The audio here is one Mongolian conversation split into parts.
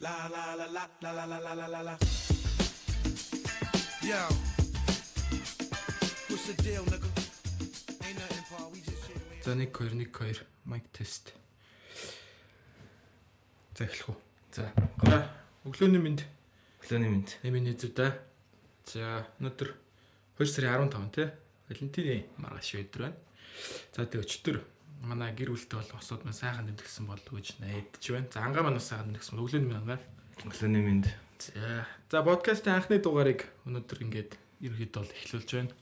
La la la la la la la la la la la. Yo. What's the deal, nigga? Ain't nothing, Paul. We just man. За 1 2 1 2 майк тест. За эхлэх үү. За, За өглөөний минь өглөөний мэнд. эмийн нэзүүдээ. За өнөөдөр 2 сарын 15 тий. Валентины маргааш өдөр байна. За тэг өчтөр манай гэр бүлтэй бол осууд маань сайхан нэмдгсэн болов гэж найдаж байна. За ангаа маань сайхан нэмдгсэн. Өглөөний минь байна. Өглөөний мэнд. За за подкастын анхны дугаарыг өнөөдөр ингээд ерөөхдөө бол эхлүүлж байна.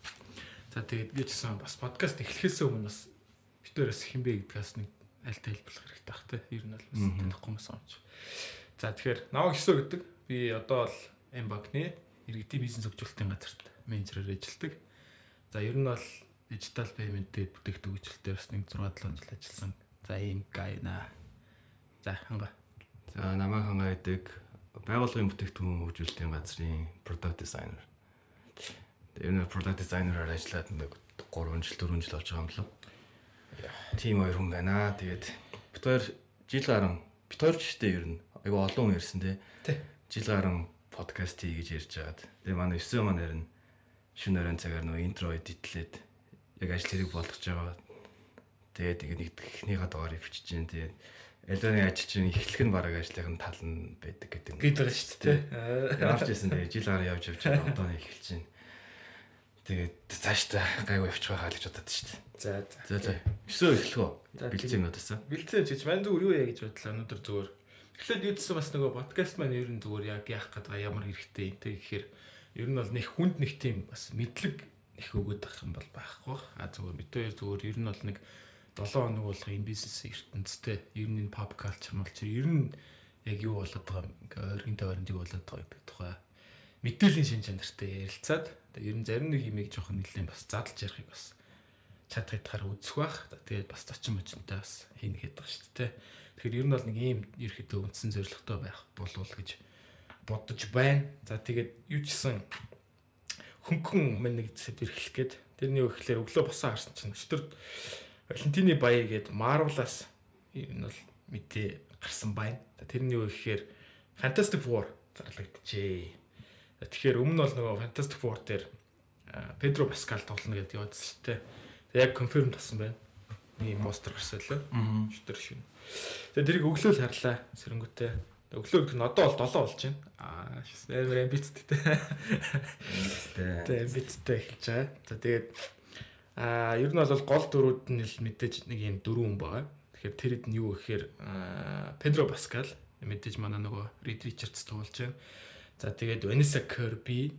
За тэгээд би ч гэсэн бас подкаст эхлэхээс өмнө бас битээрээс хинбэ гэдгээс нэг аль тайлбарлах хэрэгтэй бах те. Ер нь бол бас танихгүй юм санаж. За тэгэхээр наваг хэсөө гэдэг би одоо бол Эмбакны иргэдийн бизнес хөгжүүлэлтийн газарт менежерээр ажилладаг. За ер нь бол дижитал пейменттэй бүтээгдэхүүн хөгжүүлэлтээр бас нэг 6 7 жил ажилласан. За ийм гайна. За ханга. За, намайг хангаа гэдэг байгууллагын бүтээгдэхүүн хөгжүүлэлтийн газрын product designer. Тэр нь product designer-аар ажиллаад нэг 3 жил 4 жил болж байгаа юм лөө. Тим хоёр хүн байна. Тэгээд бид хоёр жил гарan бид хоёр ч гэжтэй ер нь айгу олон хүн ирсэн те. Тий. Жил гарan подкаст хий гэж ярьж байгаад. Тэгээ манай 9 маань харин шөнө өрөн цагаар нөгөө интро эдитлээд яг ажил хэрэг болгож байгаа. Тэгээд ингэ нэгдхнийхаа дугаарыг бичиж जैन. Тэгээд элдоны ажил чинь эхлэх нь бараг ажлын тал нь байдаг гэдэг. Гээд байгаа шүү дээ. Ямарч байсан тэгээд жил гараа явж явж байгаа одоо эхэлж байна. Тэгээд цааш та гайгүй явчих байхаа гэж бодод шүү дээ. За За за. Өсөө эхлэх үү? За, Бэлцээ юмнуудаас. Бэлтээ гэж мань зүгээр юу яа гэж бодлоо өнөөдөр зүгээр. Эхлээд юудсан бас нөгөө подкаст маань ер нь зүгээр яг яах байгаа ямар хэрэгтэй юм те гэхээр ер нь бол нэг хүнд нэг тийм бас мэдлэг их өгöd байх юм бол байхгүй. А зүгээр битээр зүгээр ер нь бол нэг 7 хоног болох энэ бизнес ертөнцтэй ер нь энэ pop culture мал чи ер нь яг юу болоод байгаа ингээ ойргийн тойронд юу болоод байгаа гэдэг тухай мэдээллийн шин чанартай ярилцаад ер нь зарим нэг юмыг жоохон нэлээд бас задлж ярихыг бас чадах ятгаар үзэх бах. Тэгээд бас зочин мочинтай бас хийнэ байгаа шүү дээ. Тэгэхээр ер нь бол нэг ийм ерөөхдөө үндсэн зорилготой байх болов гэж бодож байна. За тэгээд юу ч гэсэн хөнгөн мань нэг сэдв эхлэх гээд тэрний гэхлээр өглөө босоо харсан чинь өчтөр Валентины баяр гээд Marvel-аас нь бол мэдээ гарсан байна. Тэрний юу гэхээр Fantastic Four зарлагдчихэ. За тэгэхээр өмнө бол нөгөө Fantastic Four дээр Педро Паскал тоглоно гэдэг явуулсан шүү дээ. Тэгээ яг конфирм тасан байна. Нэг постэр гарсан лөө. Өчтөр шин. Тэгээ тэрийг өглөөл харлаа сэрэнгүүтээ. Өглөө гэдэг нь одоо бол 7 болж байна. Аа амар амбицтэй. Тэгээ амбицтэй эхэлж байгаа. За тэгээд аа ер нь бол гол дөрүүд нь л мэдээж нэг юм дөрвөн байгаа. Тэгэхээр тэр хэд нь юу гэхээр Педро Паскал мэдээж манай нөгөө Рид Ричардс тоглож байна. За тэгээд Vanessa Kirby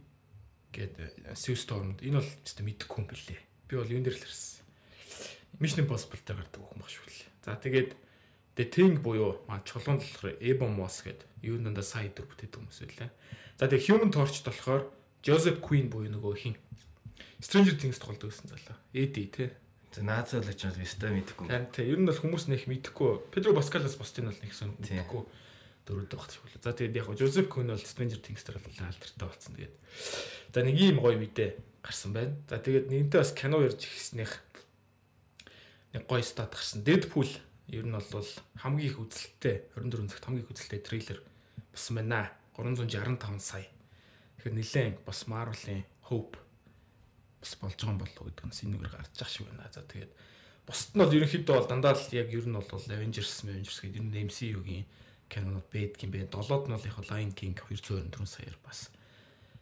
гээд Sue Storm энэ бол ч гэсэн мэдэхгүй юм бэлээ. Би бол юун дээр л ирсэн. Mission Impossible дээр гардаг баг шүү лээ. За тэгээд The Thing буюу маа чулуун болохоор Ebon Moss гээд юу нандаа сая дөр бүтээдэг хүмүүс байлаа. За тэгээд Human Torch болохоор Joseph Quinn буюу нөгөө хин Stranger Things тоглодог гэсэн залуу. Eddie тий. За наацаалагч бол өстой мэдэхгүй. Харин тий ер нь бол хүмүүс нэх мэдэхгүй. Pedro Pascal-аас бусдын бол нэг сон Тий. мэдэхгүй дөрөв дэх шиг болоо. За тэгээд яг Joseph Quinn бол Stranger Things дээр бол алдартай болсон. Тэгээд за нэг ийм гоё мэдээ гарсан байна. За тэгээд нэгэнтээ бас кино ярьж ихснийх нэг гоё стат гарсан. Deadpool ер нь бол хамгийн их үзэлттэй 24 цагт хамгийн их үзэлттэй трейлер басан байна. 365 сая. Тэгэхээр нэлээд бас Marvel-ийн Hope бас болж байгаа юм болов уу гэдэг нь синэгээр гарч ах шиг байна. За тэгээд бусд нь бол ерөнхийдөө бол дандаа л яг ер нь бол Avengers, Avengers гэдэг энэ MCU-гийн кинонууд байдаг юм байна. Долоод нь бол яг Lion King 224 саяар бас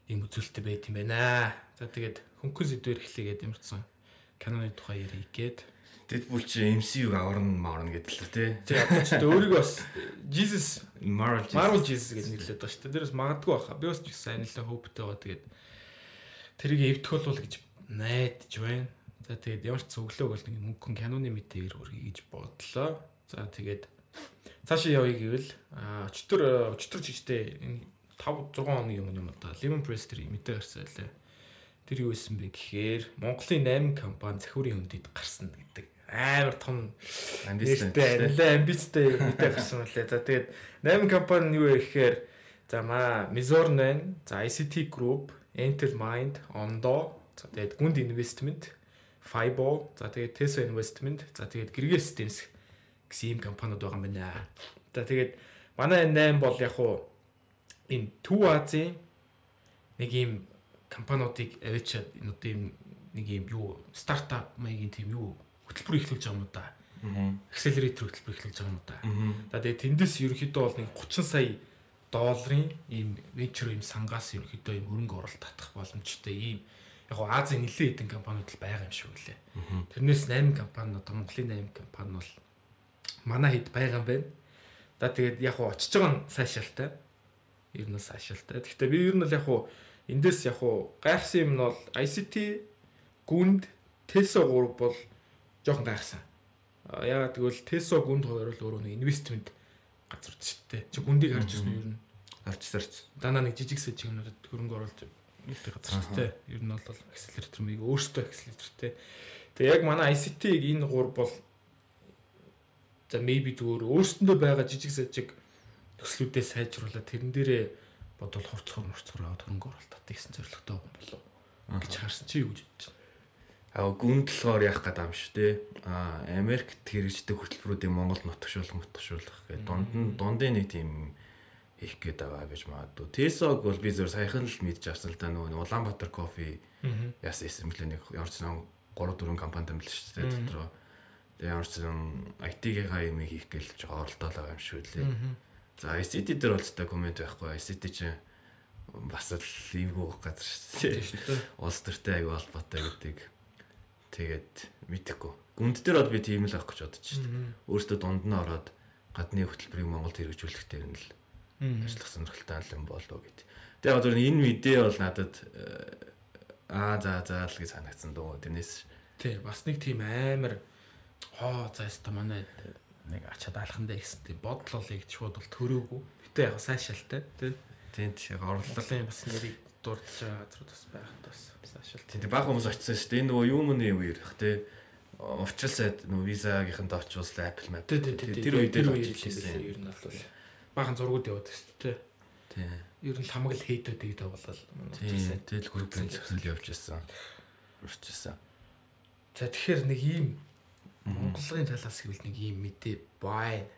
ийм үзүүлэлттэй байт юм байна. За тэгээд хөнгөн сэдвэр эхлэгээд ямарчсан киноны тухай ярих гээд Deadpool чи MCU-г аварна маарна гэдэг л тий. тэг яг ч одоо өөрийгөө бас Jesus Marvel Marvel Jesus гэж нэрлэдэг ба шүү дээ. Дээрээс магадгүй баха. Би бас ч их сайн л hopeтэй байгаа. Тэгээд тэрийг эвтгүүл бол гэж найдаж байна. За тэгээд ямар ч цөглөөг бол нэг мөнгөн киноны мэдээгээр хүргэе гэж бодлоо. За тэгээд цаашаа явъя гэвэл өчтөр өчтөр жижигтэй энэ 5 6 хоногийн өмнө юм да. Lemon Press тэр мэдээ гарсан байлаа. Тэр юу исэн бэ гэхээр Монголын 8 компани захиурын хөндөд гарсан гэдэг амар том Амбицтай. нэлээ амбицтай мэдээ гарсан үлээ. За тэгээд 8 компани нь юу вэ гэхээр за маа Mizorn байна. За ICT Group, Intel Mind, Ondo, за тэгээд Gund Investment, Fibo, за тэгээд Tesla Investment, за тэгээд Gregor Systems гэсэн ийм компаниуд байгаа юм байна. За тэгээд Манай энэ 8 бол яг уу энэ Төв Азийн нэг ийм компаниудыг авчиад энэ ийм нэг ийм юу стартап маягийн тийм юу хөтөлбөр эхлүүлж байгаа юм да. Accelerator хөтөлбөр эхлүүлж байгаа юм да. За тэгээ тэндээс ерөнхийдөө бол нэг 30 сая долларын ийм venture ийм сангаас ерөнхийдөө ийм хөрөнгө оруулалт татах боломжтой ийм яг гоо Азийн нэлээд хэдэн компаниуд л байгаа юм шиг үлээ. Тэрнээс 8 компани одоо Монголын 8 компани бол манай хэд байгаа юм байна. За тэгээд яг гоо очиж байгаа нь сайшаалтай. Ер нь сайшаалтай. Гэхдээ би ер нь бол яг гоо эндээс яг гоо гайхсан юм нь бол ICT гүнд Teso 3 бол жоохон гайхсан. А ягаад гэвэл Teso гүнд хоёр л өөрөө нэг инвестмент газар шүү дээ. Чи гүндийг харж ирсэн юу ер нь? Арч сарч. Данаа нэг жижиг сэжигнүүдэд хөрөнгө оруулж юутай газар дээ. Ер нь бол акселератор мийг өөртөө акселератортэй. Тэгээ яг манай ICT-г энэ гур бол за maybe зүгээр өөрсөндөө байгаа жижиг сажиг төслүүдээ сайжруулаад тэрэн дээрээ бодвол хурцгаар мурцгаар аваад хөрөнгө оруулалт гэсэн зорилготой юм болов гэж харсан чи юу гэж бодож байна? Аа гүнд болохоор яах гэдэг юм шүү дээ. Аа Америкт хэрэгждэг хөтөлбөрүүдийг Монголд нутгшуулах, нутгшуулах гэдэг дунд нь дундын нэг тийм хийх гээд байгаа гэж магадгүй. Тесог бол би зөв саяхан л мэдж авсан л да нөгөө Улаанбаатар кофе яасан эсэмблээ нэг ямар ч сан 3 4 компани тэмдэглэж шүү дээ дотроо. Тэгээ ямар ч IT-ийнхаа юм хийх гээл жоо оролдоод байгаа юм шүү лээ. За ICT дээр бол та комент байхгүй. ICT чинь бас л эвгүй газар шүү дээ. Улс төртэй аяг холбоотой гэдэг. Тэгээд мэдхгүй. Гүнд дээр бол би тийм л авах гэж бодож шүү дээ. Өөртөө дунд нь ороод гадны хөтөлбөрийг Монголд хэрэгжүүлэх дээр нь л ажиллах сонирхолтой юм болов гэд. Тэгээ яг зөв энэ видео бол надад э, аа за за л гэж санагдсан дөө. Тэрнээс Тий, бас нэг тийм амар хоо зайста манай нэг ачаад алхан дээр гэсэн тийм бодол олыг шууд бол төрөөгүй. Гэтэ яг сайшаалтай тий. яг орлого Монголын бас нэрийг дурдж байгаа газрууд бас байхад бас сайшаалтай. тийм баг хүмүүс очсон шүү дээ. Энэ нөгөө юм нь үеэр их те Овчлсад нөгөө визагийнхэнтэй очвол Apple Map. Тий, тий, тий. Тэр үед л үед очиж ирсэн. Ер нь бол баахан зургууд яваад шүү дээ. Тийм. Ер нь хамаг л хейтүүдийг Тийм. Тэгэл группийн зөвсөл явж ирсэн. Урч ирсэн. За тэгэхээр нэг ийм Монголын талаас гэвэл нэг ийм мэдээ байна.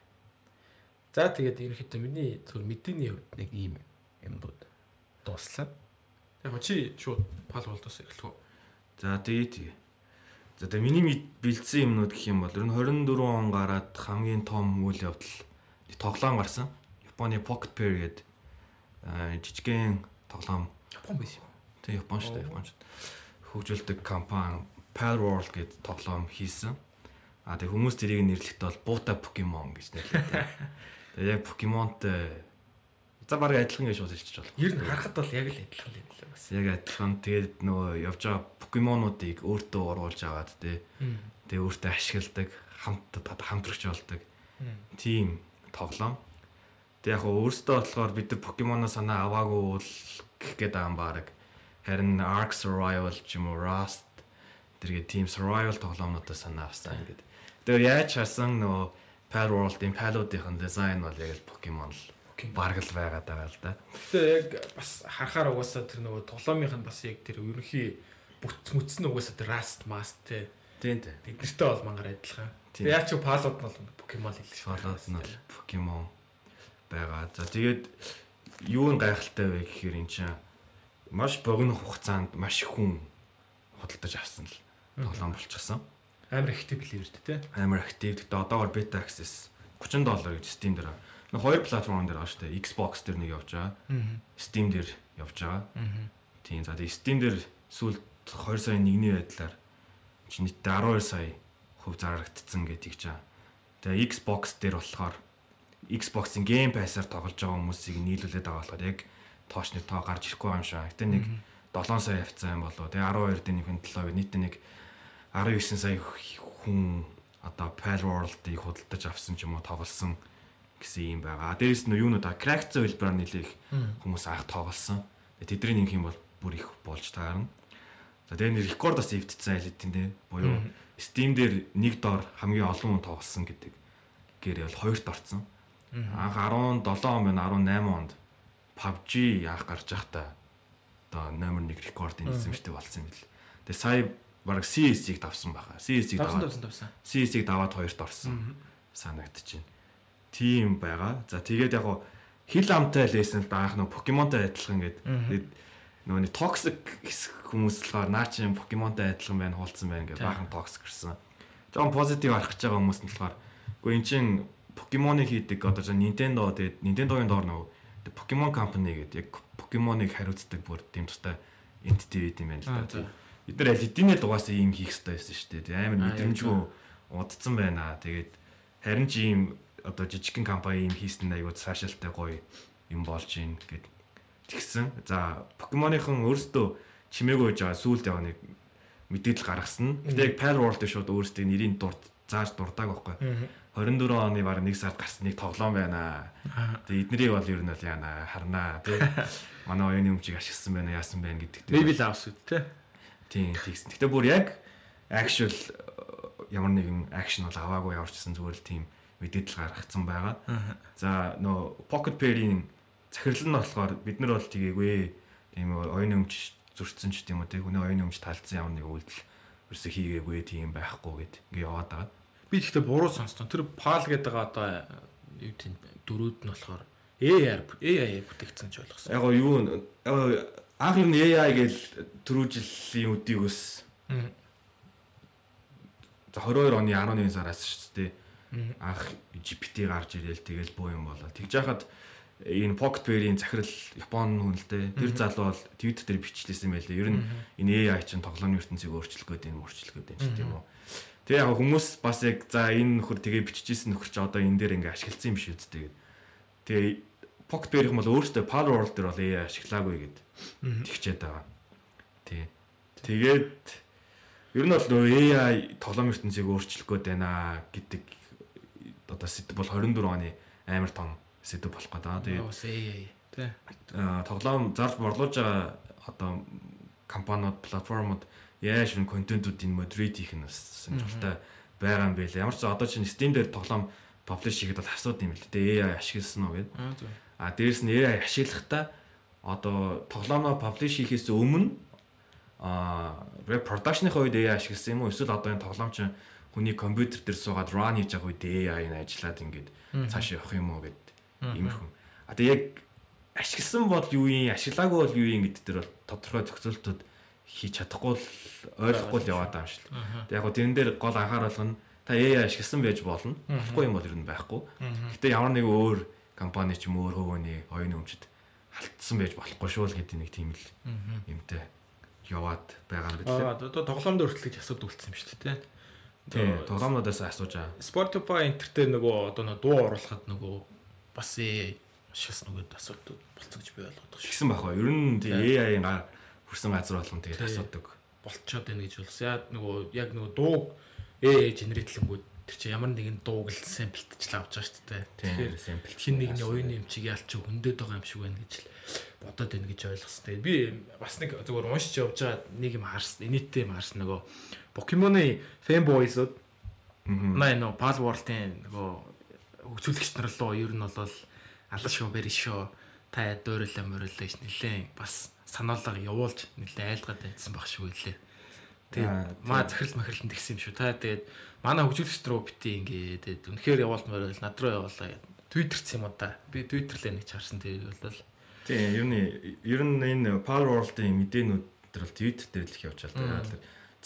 За тэгээд ерөнхийдөө миний зөв мэдээний хувьд нэг ийм юмнууд дууслаа. Яг чи шууд пал болдоос эхлэх үү? За тэгээ тэгээ. За тэгээ миний бэлдсэн юмнууд гэх юм бол ер нь 24 он гараад хамгийн том үйл явдал тоглоом гарсан. Японы Pocket Pair аа, жижигхэн тоглоом Япон байсан юм. тэг Япон шүү дээ Японч хөгжүүлдэг компани Pal World гэдэг тоглоом хийсэн. А тэг хүмүүс тэрийг нэрлэхдээ бол буута Pokemon гэж нэрлэдэг. Тэгээ яг Pokemon-тэй за баг адилхан гэж хэлчих болох. Ер нь харахад бол яг л адилхан юм лээ бас. Яг адилхан тэгээд нөгөө явж байгаа Pokemon-уудыг өөртөө оруулж аваад тэ тэгээ өөртөө ашигладаг, хамт хамтрагч болдог. Тийм тоглоом. Тэг яг өөртөө болохоор бид нар Pokemon-о санаа аваагүй бол гэх гээд байгаа юм баг. Харин Ark Survival ч юм уу Rust тэргээ team survival тоглоомнуудаа санаа авсан гэдэг. Тэгээ яаж харсан нөгөө Pal World-ийн Pal-уудын дизайн бол яг л Pokemon л бараг л байгаад байгаа л да. Гэтэ яг бас харахаар угаасаа тэр нөгөө тоглоомынх нь бас яг тэр ерөнхий бүтц мүтс нь угаасаа тэр Rust Mast те Тийм дээ. тэднэртэй бол мангар адилхан. Тийм. Тэгээ яа ч палууд нь бол Pokemon хэлж Шалаад нь л Pokemon байгаа. За тэгээд юу н гайхалтай вэ гэхээр эн чинь маш богино хугацаанд маш хүн худалдаж авсан л тоглоом болчихсон. амар ихтэй билээ үү те. Амар актив. Гэтэ одоогор beta access 30 доллар гэж Steam дээр. Нэг хоёр платформ дээр байгаа шүү дээ. Xbox дээр нэг явж байгаа. Steam дээр явж байгаа. Тийм. За тэгээд Steam дээр сүүлд 2 сая 1-ний байдлаар чи нийтдээ 12 сая хувь зарагдцсан гэдэг ч аа. Тэгээ Xbox дээр болохоор Xbox-ийн Game Pass-аар тоглож байгаа хүмүүсийг нийлүүлээд байгаа болохоор яг тоочны тоо гарч ирэхгүй юм шиг. Гэтэ нэг 7 сая явцсан юм болоо. Тэгээ 12 дээр нэг 7 гэ нийтдээ нэг 19 сая хүн одоо Pal World-ыг худалдаж авсан ч юм уу тоглосон гэсэн юм байгаа. Дээрээс нь юунуудаа cracked хэлбэрээр нэлээх хүмүүс анх тоглосон. Тэдний нэг юм бол бүр их болж таарна. За тэгээ нэг рекорд бас эвдсэн айлт тийм дээ. Буюу Steam дээр нэг дор хамгийн олон хүн тоглосон гэдэг гэр бол хоёрт орцсон. Анх 17 он байна 18 онд PUBG анх гарч байхдаа одоо номер 1 рекордын эзэмшдэг болсон юм бил. Тэгээ сая баг CS-ийг давсан баха. CS-ийг даваад. CS-ийг даваад хоёрт орсон. Санагдчихэв. Тийм байгаа. За тэгээд яг хил амтай лесен баах нөө покемонтой адилхан гэдэг. Тэгээд нөгөө нэг токсик хүмүүс болохоор наа чи покемонтой адилхан байна хуулцсан байна гэдэг баахан токсик гэсэн. Жон позитив харах гэж байгаа хүмүүс нь болохоор үгүй эн чин покемоныг хийдэг одоо жоо Nintendo тэгээд Nintendo-гийн доор нөгөө Pokemon Company гэдэг яг покемоныг хариуцдаг бүр тийм тустай entity байт юм байна л да. Бид нар аль хэдийнэ дугаас ийм хийх хэрэгтэй байсан шүү дээ. Амар мэдрэмжгүй удцсан байна. Тэгээд харин ч ийм одоо жижигхэн компани ийм хийсэн нь аягүй цаашаалтай гоё юм болж гин гэд тэгсэн. За покемоныхон өөрсдөө чимээгүй байж байгаа сүулт яваа нэг мэдээлэл гаргасан. Гэтэ яг Pal World шууд өөрсдөө нэрийн дурд зааж дурдаг байхгүй. 24 оны баг нэг сард гарсан нэг тоглоом байна. Тэгээ эднэрийг бол ер нь бол яана харнаа тий. Манай оюуны өмчийг ашигласан байна яасан байна гэдэг. Maybe Loves үү те. Тийм тэгсэн. Гэтэ бүр яг actual э, ямар нэгэн акшн бол аваагүй яварчсан зүгээр л тийм мэдээлэл гаргацсан байгаа. За нөө Pocket Pair-ийн захирал нь болохоор бид нар бол тгээгүй тийм оюуны өмч зурцсан ч тийм үү тий хүний оюуны өмч талцсан ямар нэг үйлдэл ерөөсө хийгээгүй тийм байхгүй гэд ингээ яваад байгаа. Би гэхдээ буруу сонссон. Тэр PAL гэдэг байгаа одоо юу тийм дөрүүд нь болохоор AR AI бүтээгдсэн ч ойлгосон. Яг гоо юу яг анх нь AI гэж түрүү жилийн өдийгөөс Мгм. за 22 оны 11 сараас шүү дээ. Анх GPT гарч ирээл тэгэл буу юм болоо. Тэгж яхад энэ Pocket Pair-ийн захирал Японы хүн л дээ. Тэр залуу бол Twitter дээр бичлээсэн юм байлээ. Ер нь энэ AI чинь тоглоомын ертөнцийг өөрчлөх гээд энэ өөрчлөх гээд энэ ч тийм үү. Тэгээ яг хүмүүс бас яг за энэ нөхөр тэгээ биччихсэн нөхөр чи одоо энэ дээр ингээ ашигласан юм шиг үсттэй гээд. Тэгээ Pocket Pair юм бол өөртөө Power World дээр бол AI ашиглаагүй гээд тэгчээд байгаа. Тий. Тэгээд ер нь бол AI тоглоом ертөнцийг өөрчлөх гээд байна гэдэг одоо сэдв бол 24 оны амар том сэдв болох гэдэг. Тэгээд Бас те. аа, тоглоом зарж борлуулж байгаа одоо компаниуд, платформуд яаж юм контентуудын модерейт хийх нь сонирхолтой байгаа юм байлаа. Ямар ч одоо чинь Steam дээр тоглоом паблиш хийхэд бол асуудаг юм л дээ. AI ашигласан уу гэдэг. Аа. А дээрэс нь AI ашиглахдаа одоо тоглоомоо паблиш хийхээс өмнө а продакшныхаа үед AI ашигласан юм уу эсвэл одоо энэ тоглоом чинь хүний компьютер дээр суугаад run хийж байгаа үед AI нь ажиллаад ингээд цааш явах юм уу гэд иймэрхүү. А тэгээ яг ашигласан бол юу юм, ашиглаагүй бол юу юм гэдэг дээр бол тодорхой зохицуултууд хийж чадахгүй л ойлгохгүй л яваад байгаа юм шиг л. Тэгээ яг гоо тэрэн дээр гол анхааруулга нь та AI ашигласан байж болно. Болохгүй юм бол ер нь байхгүй. Гэтэ ямар нэг өөр компани ч юм өөр хөвөний оюуны өмчөд халтсан байж болохгүй шүү л гэдэг нэг тийм л юмтай яваад байгаа юм билээ. Аа одоо тоглоом дээр хүртэл гэж асуудаг үлдсэн юм шүү дээ те. Тийм, тоглоомнуудаас асууж байгаа. Spotify энтертэй нөгөө одоо нөгөө дуу оруулахад нөгөө бас шигс нөгөө асуудаг болцсон гэж би ойлгоод байгаа шүү. Тэгсэн байх ба. Ер нь тийм AI-ийн гар хүрсэн газар болгон тэгээд асуудаг. болцоод байна гэж болсон. Яг нөгөө яг нөгөө дуу AI генератлэнгүүд тэр чинь ямар нэгэн дууг л сэмплтж л авч байгаа шүү дээ. Тэгэхээр sample. хин нэгний оюуны эмчийг ялч хөндөд байгаа юм шиг байна гэж л бодоод байна гэж ойлгосон. Тэгээд би бас нэг зөвөр уншиж явж байгаа нэг юм харсан. Инээдтэй юм харсан нөгөө Покемоны fanboys-ууд маа нөгөө Pal World-ийн нөгөө хөгжүүлэгч нар руу ер нь бол алла шоу бэр шоу та дуурлаа мөрөлөө гэж нилээн бас санаалга явуулж нилээн айлгаад байсан баг шүү лээ. Аа, Тэгээд маа захирал махирлан тэгсэн юм шүү. Та тэгээд манай хөгжүүлэгч рүү бити ингээ тэгээд үнэхээр явуулмаар байл над руу явуулаа гэдэг. Твиттерц юм уу да. Би твиттерлээ нэг чарсан тэрийг бол Тийм, ер нь ер нь энэ Power World-ийн мэдээнүүд төр бол Twitter дээр л их явж байгаа.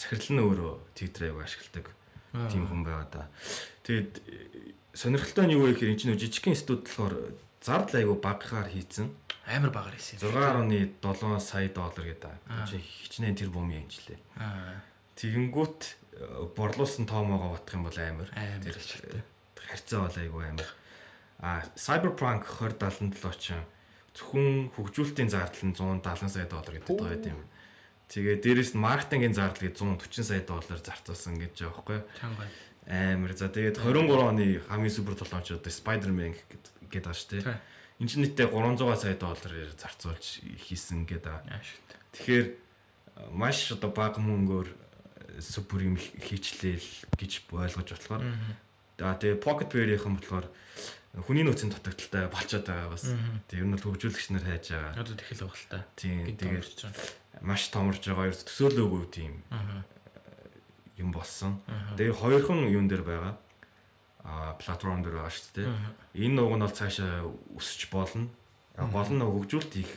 Захирал нь өөрөө аяг ашигладаг тийм хүн байгаа да. Тэгээд э, сонирхолтой нь юу вэ гэхээр энэ чинь жижигхэн студ болохоор зардал аягүй багахаар хийцэн. амар багаар хийсэн. 6.7 сая доллар гэдэг. Чи хичнээн тэр бумын янжлээ. Аа. Тэгэнгүүт э, борлуулсан тоомоогоо батах юм бол амар. Тэр э, харьцаа бол айгүй амар. А Cyberpunk 2077 ч зөвхөн хөгжүүлэлтийн зардал нь 170 сая доллар гэдэг байгаа юм. Тэгээ дээрэс нь маркетингийн зардал гэж 140 сая доллар зарцуулсан гэж байгаа байхгүй юу? Амар. За тэгээд 23 оны хамгийн супер тоглоомч одоо Spider-Man гэдэг дээ. Тийм. Энд чинь нийтдээ 300 сая доллараар зарцуулж хийсэн гэдэг. Тэгэхээр э, маш одоо бага мөнгөөр э, супер юм хийчлээл гэж ойлгож болохоор. За тэгээ Pocket Pair-ийнхэн болохоор хүний нөөцийн дутагдaltaй болчиход байгаа бас. Тэгээ ер нь бол хөгжүүлэгч нар хайж байгаа. Одоо тэхэл байгаа л та. Тийм Гинт тэгээ томорч байгаа. Маш томорж байгаа ерөөс төсөөлөөгүй тийм Аа. юм болсон. Тэгээ хоёрхан юун дээр байгаа. а платформ дээр байгаа шүү дээ. Энэ нууг нь бол цаашаа өсөж болно. Гол нь хөгжүүлэлт их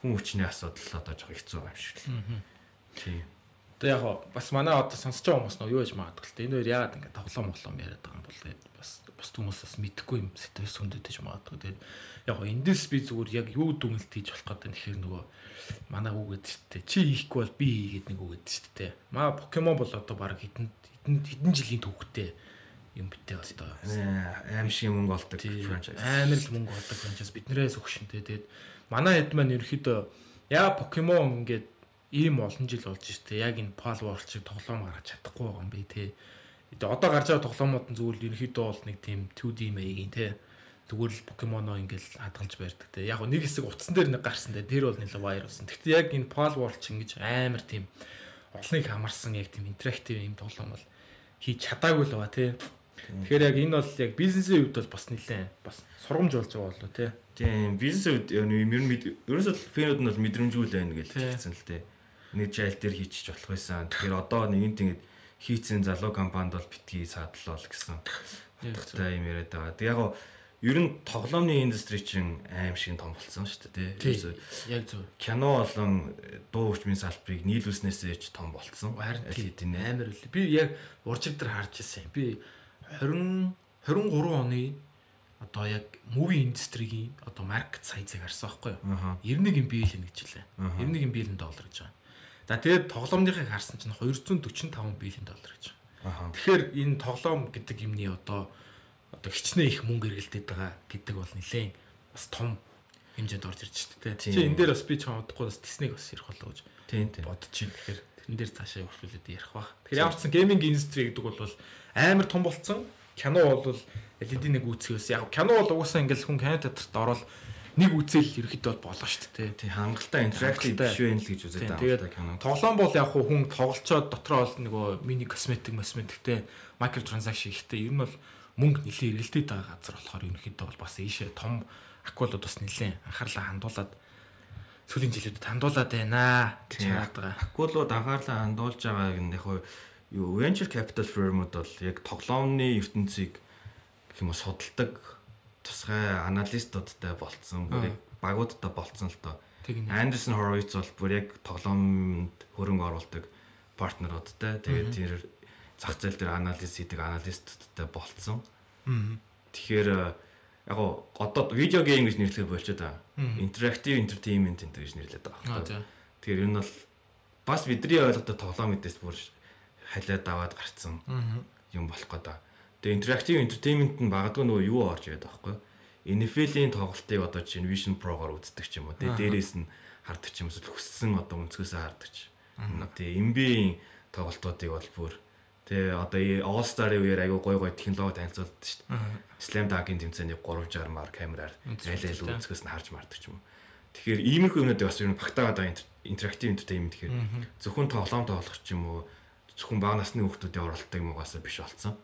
хүн хүчний асуудал одоо жоох хэцүү юм шиг л. Тийм. Тэгээ яг бас манай одоо сонсож байгаа хүмүүс нөө юу гэж магадгүй л дээ. Энэ хоёр яагаад ингэ тоглоом моглоом яриад байгаа юм бол бас бус хүмүүс бас мэдхгүй юм сэтгэл сүндэдэж магадгүй. Тэгээд яг эндээс би зүгээр яг юу дүнэлт хийж болох гэдэг нь ихэр нөгөө манай үг гэдэг дээ. Чи хийхгүй бол би хийгээд нэг үг гэдэг шүү дээ. Маа Покемон бол одоо баг хэдэн хэдэн хэдэн жилийн түүхтэй юм битээ одоо Аим шиг мөнгө олдог франчайз. амар л мөнгө олдог франчайз биднээс өгшөнтэй. Тэгээд манай хэд маань ерөөхдөө яа Покемон ингээд ийм олон жил болж штэ яг энэ Pal World шиг тоглоом гаргаж чадахгүй байгаа юм би тий. Тэгээ одоо гарч байгаа тоглоомууд нь л ерөөхдөө бол нэг тийм 2D маягийн тий. Зүгээр л Покемоноо ингээл хадгалж барьдаг тий. Яг нэг хэсэг утсан дээр нэг гарсан тий. Тэр бол нэлээд баяр болсон. Гэхдээ яг энэ Pal World чинь ингэж амар тийм олныг хамарсан яг тийм интерактив юм тоглоом бол хийж чадаагүй л байгаа тий. Тэгэхээр яг энэ бол яг бизнесийн хувьд бол бас нэлээд бас сургамж болж байгаа болоо тий. Тийм бизнес үед ер нь ер нь ерөөсөө фэнүүд нь бол мэдрэмжгүй л байна гэж хэлсэн л дээ. Нэг жайл дээр хийчих болох байсан. Тэгэхээр одоо нэгэн тэгээд хийцэн залуу компанид бол битгий садлал гэсэн. Яг Та юм яриад байгаа. Тэг яг ер нь тоглоомны индастри чинь аим шиг том болсон шүү дээ тий. Яг зөв. кино болон дуу хүчмийн салбарыг нийлүүлснээсээ ч том болцсон. Харин Аль тий. хэдийн нэ. амар үлээ. Би яг уржиг дээр харж ирсэн. Би 20 23 оны одоо яг муви индастригийн одоо маркет сайзыг харсан байхгүй юу? Аха. 91 биллион гэж хэлээ. Аха. 91 биллион доллар гэж байгаа. За тэгээд тоглоомныхыг харсан чинь 245 биллион доллар гэж. Аха. Тэгэхээр энэ тоглоом гэдэг юмний одоо одоо хичнээн их мөнгө эргэлдээд байгаа гэдэг бол нэлээд бас том хэмжээнд орж ирж байна Тийм. тэ. Чи энэ дээр бас би ч хамаадахгүй бас Disney-г бас ярих болоо гэж бодож байна. Тэгэхээр тэрэн дээр цаашаа явуулаад ярих бах. Тэгэхээр ямар ч сан гейминг индастри гэдэг бол амар том болцсон. Кино бол LED нэг үүсгээс яг кино бол угаасаа ингээл хүн кино театрт ороод нэг үзэл ерөөхдөө бол болно шүү дээ. Тий хангалттай интерактив биш байх л гэж Тийм, байгаа тэгээд юм кино. Тоглоом бол яг хүн тоглолцоод дотроо бол нөгөө мини косметик косметиктэй микро транзакшн ихтэй ер нь бол мөнгө нэлээд эргэлдээд байгаа газар болохоор ерөнхийдөө бол бас ийшээ том акулууд бас нэлээд анхаарлаа хандуулад сүүлийн жилүүдэд хандуулад байна Тийм. хараад байгаа. Акулууд анхаарлаа хандуулж байгааг нь яг юу venture capital firm-уд бол яг тоглоомны ертөнцийг гэх юм уу судалдаг тусгай аналистуудтай болцсон. Бүр яг багуудтай болцсон л нэ. Андерсон Horowitz бол бүр яг тоглоомд хөрөнгө оруулдаг партнеруудтай. Тэгээд тэр зах зээл дээр анализ хийдэг аналистуудтай болцсон. Тэгэхээр э, яг одоо видео гейм гэж нэрлэхэд болчиход байгаа. Interactive entertainment гэж нэрлэдэг байгаа. Тэгэхээр энэ бол бас бидний ойлгодог тоглоом мэдээс бүр халиад аваад гарцсан юм болох гэдэг. Тэгээ interactive entertainment нь багадгүй нөгөө юу орж ирээд байгаа байхгүй. NFL-ийн тоглолтыг одоо чинь Vision Pro-гоор үздэг ч юм уу. Тэгээ дээрээс нь хардаг ч юм уу эсвэл хүссэн одоо өнцгөөсөө хардаг ч. Тэгээ NBA-ийн тоглолтуудыг бол бүр тэгээ одоо All Star-ийн үеэр аягүй гой гой технологи танилцуулдаг шүү дээ. Slam Dunk-ийн тэмцээний 360 мар камераар айл тийм. өнцгөөс нь харж мардаг ч юм уу. Тэгэхээр иймэрхүү юмнуудыг бас ер нь багтаагаад байгаа интер- interactive entertainment гэхээр зөвхөн тоглоом тоглох ч юм уу зөвхөн бага насны хүүхдүүдийн оролтыг муугасаа биш болсон.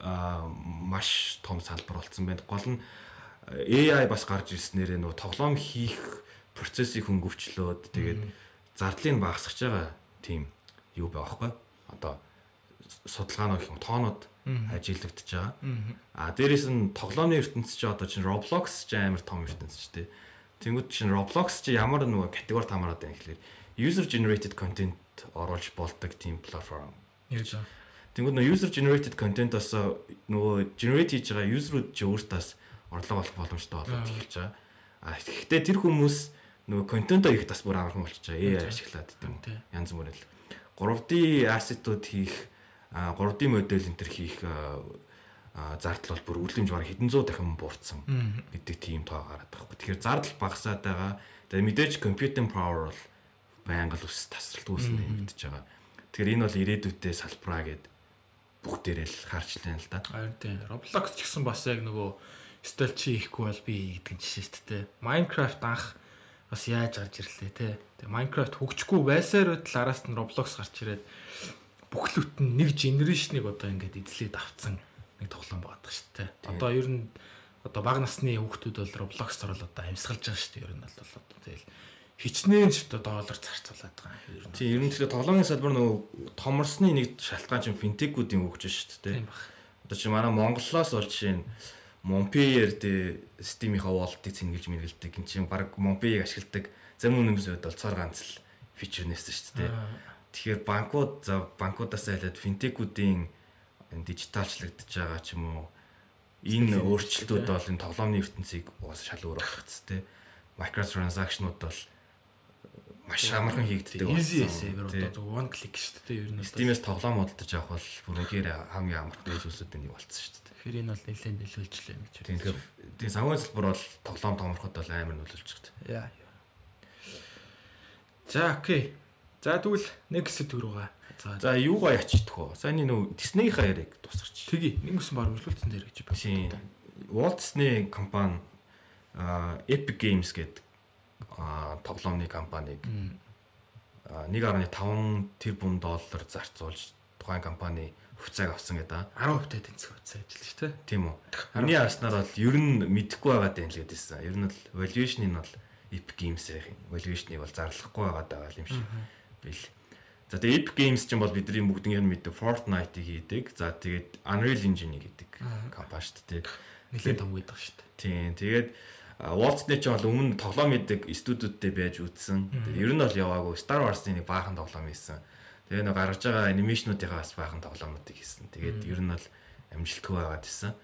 Аа, маш том салбар болсон байна. Гол нь AI бас гарч ирснээр нөгөө тоглоом хийх процессыг хөнгөвчлөөд тэгээд зардлыг багасгаж байгаа тийм юу байхгүй. Одоо судалгаанууд юм тоонууд Мгм. ажиглагдаж байгаа. А дээрэс нь тоглоомны ертөнц чи одоо чинь Roblox чи амар том ертөнц ч тий. Тэнгүүд чинь Roblox чи ямар нөгөө категорид хамаарат байна гэхэлэр user generated content оруулж болдог тийм платформ. Яг за. Тэнгүүд нөгөө user generated content-оос нөгөө generate хийж байгаа user-ууд чи өөртөөс орлого олох боломжтой болоод эхэлж байгаа. А гэхдээ тэр хүмүүс нөгөө контентоо их тас бүр амархан болчихж байгаа. AI ашиглаад тийм Тий. янз бүрэл 3D asset-ууд хийх а, 3D модель энэ төр хийх зардал бол бүр үлэмж бараг хэдэн зуун дахин буурсан гэдэг тийм тоо гараад байгаа. Тэгэхээр зардал багасаад байгаа. Тэгээ мэдээж computing power бол байнга л ус тасралт үүснэ мэдчихэж байгаа. Тэгэхээр энэ бол ирээдүйдээ салбараа гэд бүгдээрээ л харж лээ л да. Харин тий. Roblox ч гэсэн бас яг нөгөө стил чи хийхгүй бол би гэдэг жишээ шүү дээ. Minecraft анх бас яаж гарч ирлээ те. Тэгээ Minecraft хөгжихгүй байсаар байтал араас нь Roblox гарч ирээд бүхлөт нь нэг генерашныг одоо ингээд эзлээд авцсан нэг тоглоом байдаг шүү дээ. Одоо ер нь одоо бага насны хүүхдүүд бол Roblox-оор л одоо амьсгалж байгаа шүү дээ. Ер нь бол одоо тэгэл хичнээн ч доллар зарцуулаад байгаа юм. Тийм ер нь тэгэхээр тоглоомын салбар нөгөө томорсны нэг шалтгаан чинь финтекүүдийн хөгжиж шүү дээ. Тийм баг. Одоо чи манай Монголоос бол жишээ нь Montpellier дэ Steam-ийнхаа wall-ыг цэнгэлж мэргэлдэг. Энд чинь баг Montpellier-ийг ашигладаг зарим хүмүүсүүд бол цаар ганц л фичер нээсэн шүү дээ. Тэгэхээр банкуд за банкудаас айлаад финтекүүдийн дижиталчлагдж байгаа ч юм уу энэ өөрчлөлтүүд бол энэ тоглоомны ертөнцийг уус шал өөр болох хэвчтэй. Microtransaction-ууд бол маш амархан хийгддэг Easy болсон. saver Тий. одоо one click шүү дээ ер нь. Steam-ээс тоглоом удаж авах бол бүр үнэхээр хамгийн амархан зүйлсүүд нь болцсон шүү дээ. Тэгэхээр энэ бол нэлээд нөлөөлжлээ гэж Тийм тэгэхээр тийм санхүү хэлбэр бол тоглоом томроход бол амар нөлөөлж байгаа. Яа. За окей. За тэгвэл next дөрвөө. За За юугаа ячдах вэ? Сайн нөө Disney-ийнхаа яриг тусгарч. тгий нэгсэн баг өргөлүүлсэн дээр гэж байна. Тийм. Walt Disney компани Epic Games гэдэг тоглоомны компаниг а 1.5 тэрбум доллар зарцуулж тухайн компани хувьцааг авсан гэдэг. 10% тэнцэх хувьцаа ажиллаж шүү дээ. Тийм үү. Миний харснаар бол ер нь мэдэхгүй байгаа даа л гэдээсэн. Ер нь бол valuation нь бол Epic Games-ийн valuation-ыг бол зарлахгүй байгаа юм шиг бил. За тэгээ Epic Games чинь бол бидний бүгднийг мэддэг Fortnite-ыг хийдэг. За тэгээд Unreal Engine-ийг хийдэг компани шүү дээ. Нэлээд том байдаг шүү дээ. Тийм. Тэгээд а, Walt Disney ч бол өмнө тоглоом хийдэг студиудтэй байж үзсэн. Ер нь бол яваагүй Star Wars-ийн нэг баахан тоглоом хийсэн. Тэгээ нэг гаргаж байгаа анимашнуудынхаа бас баахан тоглоомнуудыг хийсэн. Тэгээд ер нь бол амжилтгүй байгаад исэн.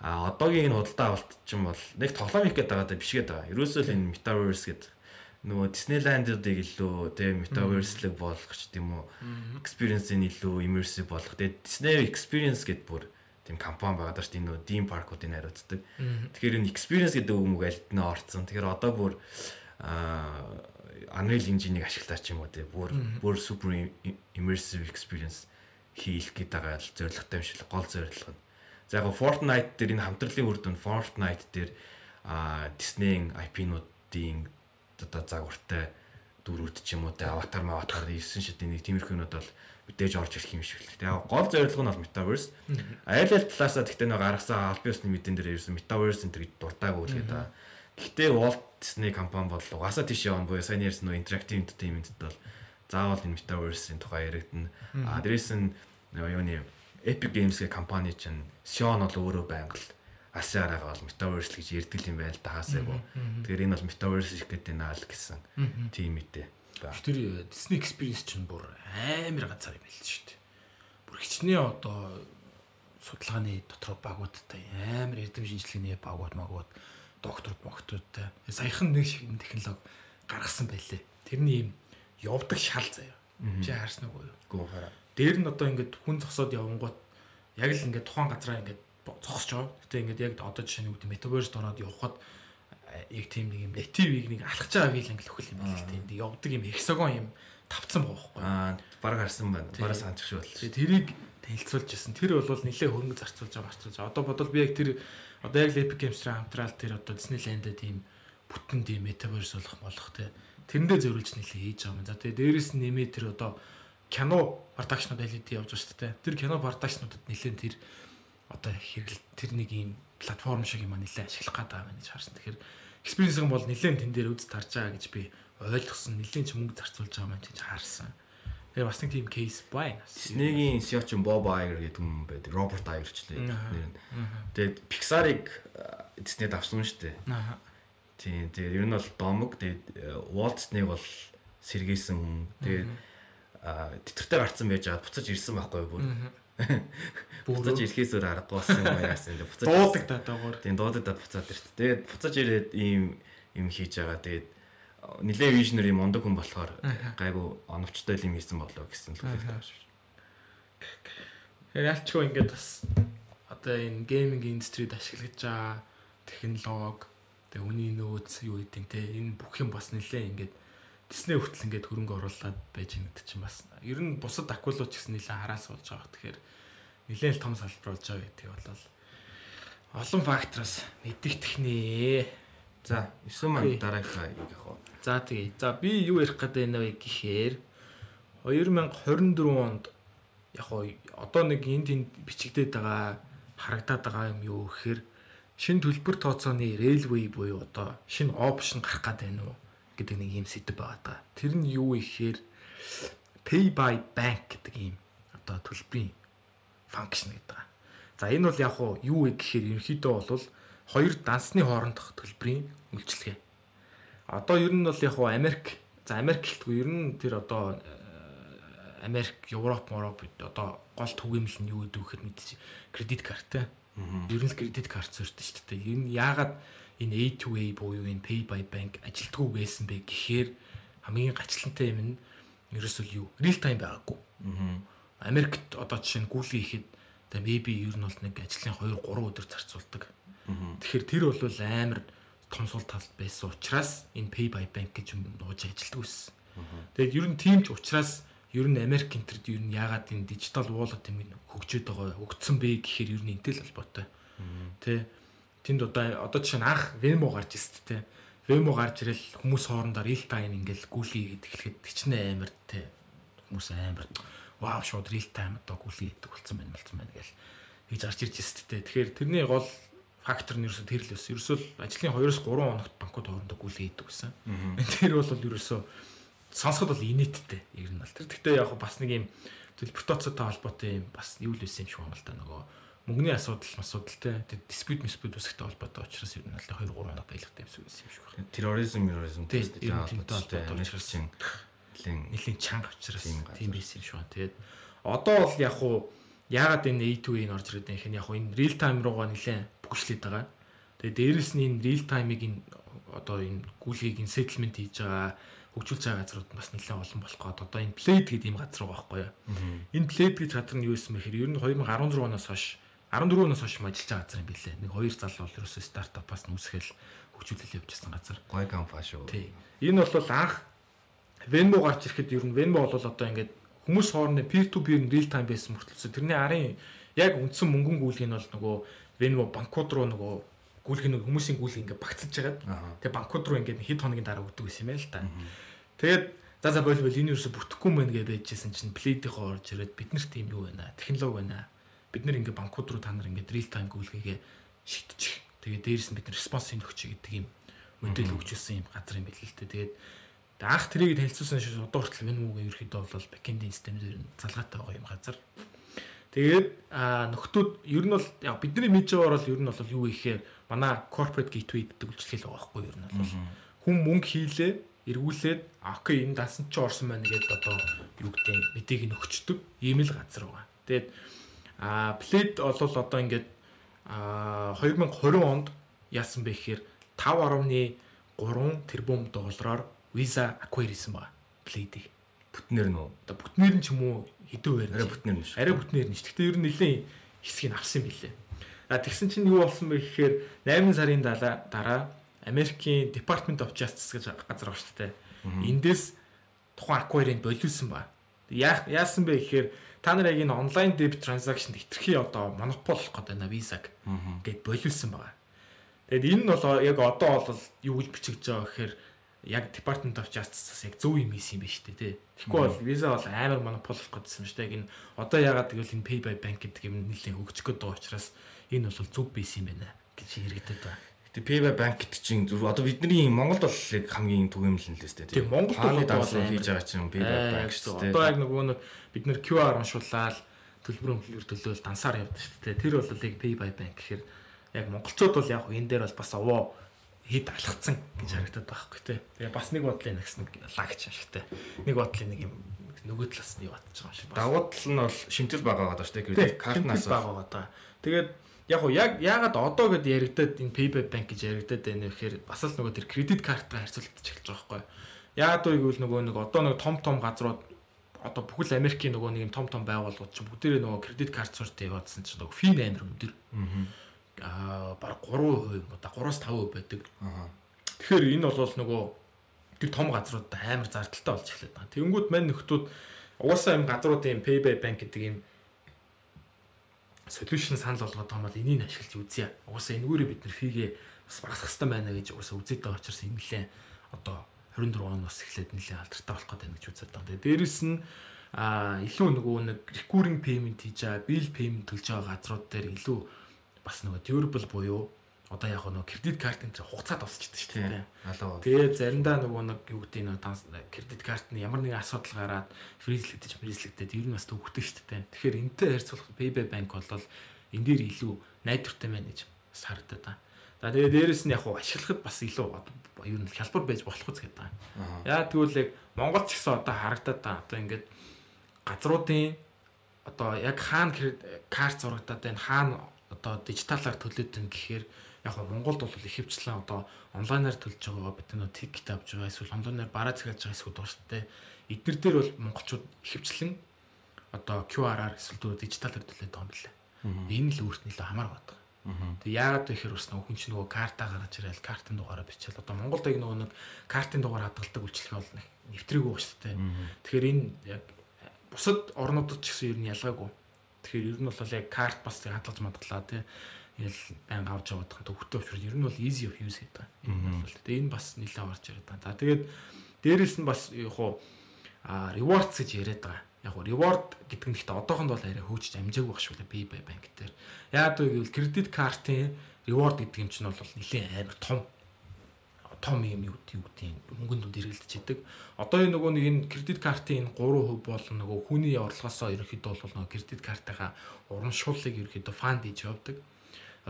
А одоогийн энэ худалдаа авалт чинь бол нэг тоглоом хийх гээд байгаа даа биш гээд байгаа. Ерөөсөө л энэ Metaverse гэдэг нөгөө Disneyland-уудыг илүү тэгээ Metaverse-лэг болгох ч тийм үү. Experience-ийг илүү immersive болгох. Тэгээ Disney Experience гэдэг бүр тийм компани байгаа даа шүү дээ. Энэ Theme Park-уудыг хариуцдаг. Тэгэхээр энэ experience гэдэг үг альд нь орцсон. Тэгэхээр одоо бүр аа Unreal Engine-ийг ашиглаад ч юм уу те бүр бүр super im- immersive experience хийх гээд байгаа л зорилготой юм шиг гол зорилго нь. За яг Fortnite дээр энэ хамтрлын үр дүн Fortnite дээр аа Disney-ийн IP-нуудын одоо загвартай дөрүүд ч юм уу те аватар аватар 9 шидийн нэг тиймэрхүү юмуд бол мэдээж орж ирэх юм шиг л. Тэгээ гол зорилго нь бол Metaverse. Айл айл талаасаа тэгтээ нэг гаргасан аль биесны мэдэн дээр ерөөсөн Metaverse энэ гэж дуртаагүй л гэдэг. Гэхдээ Walt Disney компани бол угаасаа тийш явна буюу сайн ярьсан нөө interactive entertainment-д бол заавал энэ Metaverse-ийн тухай яригдана. А дээрээс нь юуны Epic Games гэх компани чинь Sion бол өөрөө байнга л асаараагаа бол Metaverse л гэж ярьдаг юм байна л да хаасаагүй. Тэгэхээр энэ бол Metaverse шиг гэдэг наа л гэсэн тийм мэдээ. Ба. Тэр Disney Experience чинь бүр амар ганцаар юм байл шүү дээ. Бүр хичнээн одоо судалгааны дотор багуудтай амар эрдэм шинжилгээний багууд магууд докторд мохтуудтай саяхан нэг шиг технологи гаргасан байлээ. Тэрний юм явдаг шал заяа. Чи харсан уу? Гүү хараа. Дээр нь одоо ингээд хүн зогсоод явангууд яг л ингээд тухайн газараа ингээд зогсож байгаа. Гэтэ ингээд яг одоо жишээ нь үүд метаверс ороод явхад э, яг тийм нэг юм нативыг нэг алхаж байгаа филинг л өхөл юм байна л тийм. Тэг явдаг юм хексагон юм тавцсан байхгүй. Аа баг харсан байна. Бараа санчих шүү бол. Тэрийг танилцуулж ирсэн. Тэр бол нэлээ хөрөнгө зарцуулж байгаа марцуулж байгаа. Одоо бодвол би яг тэр одоо яг Epic Games-тэй хамтраал тэр одоо Disneyland-д тийм бүтэн тийм metaverse болох болох те. Тэрэндээ зөвлөж нэлээ хийж байгаа юм. За тэгээ дээрэс нь нэмээ тэр одоо кино продакшнууд LED явж байгаа шүү дээ. Тэр кино продакшнуудад нэлээд тэр одоо хэрэгэл тэр нэг ийм платформ шиг юм а нэлээд ашиглах гэдэг юм гэж харсан. Тэгэхээр нь бол нэлээд тэн дээр үз тарж байгаа гэж би ойлгосон. Нэлээд ч мөнгө зарцуулж байгаа юм гэж харсан. Тэгээ бас нэг тийм кейс байна. Disney-гийн CEO чинь Bob Iger гэдэг хүн байдаг. Robert Iger ч лээ Аха. нэр нь. Тэгээд Pixar-ыг Disney-д авсан шүү дээ. Тийм. Тэгээд ер нь бол домог. Тэгээд Walt Disney бол сэргээсэн хүн. Тэгээд а тэтэртэй гарцсан байж байгаа буцаж ирсэн байхгүй юу. Буцаж ирэхээс өөр аргагүй болсон юм яасан. Тэгээд буцаж Дуудаг да даагаар. Тийм дуудагдаад буцаад ирт. Тэгээд буцаж ирээд ийм юм хийж байгаа. Тэгээд нилээ вижнер юм ондог хүн болохоор гайгүй оновчтой юм хийсэн болоо гэсэн л хэлдэг тааш. Тэгэхээр ялчгүй ингээд бас одоо энэ гейминг индустрид ашиглаж байгаа технологи тэгээ үний нөөц юу гэдэг те энэ бүх юм бас нэлээ ингээд Disney хүртэл ингээд хөрөнгө оруулаад байж байгаа гэдэг чинь бас ер нь бусад акулууд ч гэсэн нэлээ хараас болж байгаа. Тэгэхээр нэлээ л том салбар болж байгаа гэдэг бол олон фактороос мэддэгдэх нэ. За 9 маань дараагийнхаа яг яг. За тэгээ. За би юу ярих гэдэг вэ гэхээр 2024 онд яг одоо нэг энд тэнд бичигдээд байгаа харагдаад байгаа юм юу гэхээр шин төлбөр тооцооны railway буюу одоо шин опшн гарах гээд байна уу гэдэг нэг юм сэдв байгаа даа. Тэр нь юу вэ гэхээр pay by bank гэдэг ийм одоо төлбөрийн функшн гэдэг. За энэ бол яг хуу юу вэ гэхээр ерөнхийдөө бол хоёр дансны хоорондох төлбөрийн үйлчилгээ. Одоо ер нь бол яг хуу Америк за Америк гэлтгүй ер нь тэр одоо э, Америк, Европ, Европ одоо гол түгээмэл нь юу гэдэг вэ гэхээр мэдээж кредит карт. Ер нь кредит карт зорьтой шүү дээ. Ер нь яагаад энэ A2A буюу энэ Pay by Bank ажилтгүй байсан бэ гэхээр хамгийн гачлантай юм нь ерөөсөө юу real time байгаагүй. Америкт одоо жишээ нь гүйлгээ хийхэд тэгээ maybe ер нь бол нэг ажлын 2 3 өдөр зарцуулдаг. Тэгэхээр тэр бол амар том сул тал байсан учраас энэ Pay by Bank гэж юм нууж ажилтдаг байсан. Тэгээд ер нь тийм ч учраас ер нь Америк энтерд ер нь яагаад энэ дижитал wallet юм хөгжөөд байгаа хөгжсөн бэ гэхээр ер нь энтэй л холбоотой. Тэ тэнд одоо одоо жишээ нь анх Venmo гарч ирсэн тэ. Venmo гарч ирэл хүмүүс хоорондоо real time ингээл гүйлгээ гэдэг хэлэхэд тэгчнээ амар тэ хүмүүс амар вау шууд real time одоо гүйлгээ гэдэг болсон байна болсон байна гэл хийж гарч ирж ирсэн тэ. Тэгэхээр тэрний гол фактор нь ерөөсөө тэр л байсан. Ерөөсөө ажлын 2-3 хоногт банкуд хоорондоо гүйлгээ хийдэг гэсэн. Тэр бол ерөөсөө сонсоход бол инээдтэй ер нь бол тэр. Гэхдээ яг бас нэг юм төлбөр тооцоотой холбоотой юм бас юу л байсан юм шиг байна л да нөгөө мөнгөний асуудал асуудалтай тэр диспьют диспьют үсгтэй холбоотой учраас ер нь бол 2 3 хоног байлгатай юм шиг байсан юм шиг байна. Терроризм, терроризм Тийм, нь холбоотой Америкчин нэлийн нэлийн чанга учраас Тийм байсан юм шиг байна. Тэгээд одоо бол яг хуу яагаад энэ A2A н орж ирээд байх юм яг хуу энэ real time руугаа нэлээд бүгшлээд байгаа. Тэгээд дээрэс нь энэ real time-ыг энэ одоо энэ гүйлгийг энэ settlement хийж байгаа хөгжүүлж байгаа газрууд бас нэлээд олон болох гээд одоо энэ Blade гэдэг ийм газар байгаа байхгүй юу. Энэ Blade гэж газар нь юу байсан бэ гэхээр ер нь 2016 оноос хойш 14 оноос хойш ажиллаж байгаа газар юм билээ. Нэг хоёр залуу бол ерөөсөө стартапаас нь үсгээл хөгжүүлэл явуулсан газар. гой компани шүү. Тий. Энэ бол анх Venmo гарч ирэхэд ер нь Venmo бол одоо ингээд хүмүүс хоорондын peer to peer real time байсан мөртлөөс тэрний арын яг үндсэн мөнгөн гүйлг нь бол нөгөө Venmo банкуд руу нөгөө гүйлг нь хүмүүсийн гүйлг ингээд багцаж жагаад Аа. тэгээ банкуд руу ингээд хэд хоногийн дараа өгдөг гэсэн юм байл та. Тэгээд за за болбол энэ юусе бүтэхгүй мэн гэж байжсэн чинь плейдийнхоо орж ирээд бид нарт тийм юу байна технологи байна бид нар ингээд банкуд руу та нар ингээд real time гүйлгээ шийдчих тэгээд дээрээс нь бид нар респонс өгч гэдэг юм. Модель өгчүүлсэн юм газар юм байл л дээ. Тэгээд анх трийг хэлцүүлсэн шүү одоо хүртэл энэ муугийн ерөөхдөө бол бэкэндийн систем дээр нь залгаатай байгаа юм газар. Тэгээд нөхдүүд ер нь бол бидний мэдж байгаагаар бол ер нь бол юу гэхээр манай corporate gateway гэдэг үйлчлэл байгаа байхгүй ер нь бол. Хүн мөнгө хийлээ эргүүлээд окей энэ дасан чи орсон байна гэдээ одоо юу гэдэг мэдээг нь өгчдөг ийм л газар байгаа. Тэгээд а Pled бол одоо ингээд а 2020 онд яасан бэ гэхээр 5.3 тэрбум доллараар Visa acquire хийсэн байгаа. Pled-ийг. бүтнээр нь үү? Одоо бүтнээр нь ч юм уу хэдэн байр Арай бүтнээр нь шүү. арай бүтнээр нь ш. Гэхдээ ер нь нэлийн хэсгийг авсан юм билээ. А тэгсэн чинь юу болсон бэ гэхээр 8 сарын дараа дараа Америкийн Department of Justice гэж газар байгаа шүү дээ. Эндээс тухайн acquire-ыг болиулсан ба. Яа яасан бэ гэхээр та нар яг энэ онлайн debit transaction хэтэрхий одоо монопол болох гэдэг байна Visa-г гэд болиулсан байгаа. Тэгэд энэ нь бол яг одоо бол юу гэж бичигдэж байгаа гэхээр яг Department of Justice-аас яг зөв юм хийсэн юм байна шүү дээ тий. Тэгэхгүй бол Visa бол амар монопол болох гэдсэн шүү дээ. Яг энэ одоо ягаад гэвэл энэ Pay by Bank гэдэг юм нэлийн хөгжих гээд байгаа учраас энэ бол зөв байсан юм байна гэж хэрэгдэдэг байна. Гэтэ Payba Bank гэдэг чинь одоо бидний Монголд бол яг хамгийн түгээмэл нь л өстэй Тийм, Монголд бол одоо хийж байгаа чинь Payba Bank шүү дээ. Одоо яг нөгөө нэг бид нэр QR уншуулаад төлбөр хөлбөр төлөөл дансаар явдаг шүү дээ. Тэр бол яг Pay by Bank гэхээр яг монголчууд бол яг энэ дээр бол бас овоо хэд алхацсан гэж харагдаад байгаа хгүй тий. Тэгээ бас нэг бодлын нэгс нэг лагч ашигтай. Нэг бодлын нэг юм нөгөө талаас нь юу батж байгаа юм шиг. Давуу тал нь бол шимтэл байгаа байгаа шүү дээ. Картнаас байгаа байгаа. Тэгээд яг уу яг ягаад одоо гэд яригадад энэ Payback Bank гэж яригадад байна вэ гэхээр бас л нөгөө тэр кредит карттай харьцуулагдаж эхэлж байгаа байхгүй. Ягаад вэ гэвэл нөгөө нэг одоо нэг том том газрууд одоо бүхэл Америкийн нөгөө нэг юм том том байгууллагууд чинь бүгдээрээ нөгөө кредит карт суртаа яваадсан чинь нөгөө фин амир өндөр. Аа баг 3% юм уу да 3-5% байдаг. Тэгэхээр энэ бол нөгөө тэр том газрууд амар зардалтай болж эхлэв. Тэнгүүд мань нөхдүүд угаасаа юм газруудын Payback Bank гэдэг юм solution санал болгоод байгаа бол энийг ашиглаж үзье. Угаасаа энэгээрээ бид нэр фигээ бас багасгах хэрэгтэй байна гэж угаасаа үзээд байгаа учраас энэ нэлээ одоо 24 оноос эхлээд нэлээ алдартай болох гэдэг гэж үзээд байгаа. Тэгээ дээрэс нь а илүү нөгөө нэг recurring payment хийж байгаа, bill payment төлж байгаа газрууд дээр илүү бас нөгөө durable буюу одоо яг нөгөө кредит карт энэ хугацаа тусчихдээ шүү дээ. Алуу. Тэгээ заримдаа нөгөө нэг юу гэдэг нь данс кредит карт нь ямар нэгэн асуудал гараад фризлэгдэж фризлэгдээд ер нь бас төвхтэй шүү дээ. Тэгэхээр энтэй харьцуулах Payback Bank бол энэ дээр илүү найдвартай байна гэж харагдаад байна. За тэгээ дээрэс нь яг хуу ашиглахад бас илүү юу н хялбар байж болох үз гэдэг. Яа тэгвэл яг Монгол ч гэсэн одоо харагдаад байна. Одоо ингээд газруудын одоо яг хаана карт зурагдаад байна хаана одоо дижиталаар төлөөд байна гэхээр яг нь Монголд бол ихэвчлэн одоо онлайнаар төлж байгаа бид нөө тикет авч байгаа эсвэл онлайнаар бараа захиалж байгаа эсвэл дууртай эдгээр дээр бол монголчууд ихэвчлэн одоо QR-аар эсвэл дөрөв байгаа юм билээ. Энэ л өөрт нь илүү хамаар байдаг. Тэг яагаад вэ гэхээр бас нөгөө хүн чинь нөгөө карта гаргаж ирэл картын дугаараа бичээл одоо Монголд яг нөгөө нэг картын дугаар хадгалдаг үйлчлэг бол нэвтрээгүй ба дээ. Тэгэхээр энэ яг бусад орнуудад ч гэсэн ер нь ялгаагүй. Тэгэхээр ер нь бол яг карт бас хадгалж мадгалаа тий Ингээл байнга авч яваад байгаа төвхтэй учраас ер нь бол easy of use гэдэг. Энэ бол тэгээ энэ бас нэлээд орж ирээд байгаа. За тэгээд дээрэс нь бас яг хуу а rewards гэж яриад байгаа. Яг хуу reward гэдэг нь ихтэй одоохонд бол арай хөгжиж амжаагүй шүү дээ би банк дээр. Яагаад вэ гэвэл кредит картын reward гэдэг юм чинь бол нэлээд амар том том юм юу гэдэг мөнгөнд үнд эргэлдэж идэг. Одоо энэ нөгөө нэг энэ кредит картын энэ 3% бол нөгөө хүний орлогоосоо ерөнхийдөө бол нөгөө кредит картынхаа урамшууллыг ерөнхийдөө фанд хийж явдаг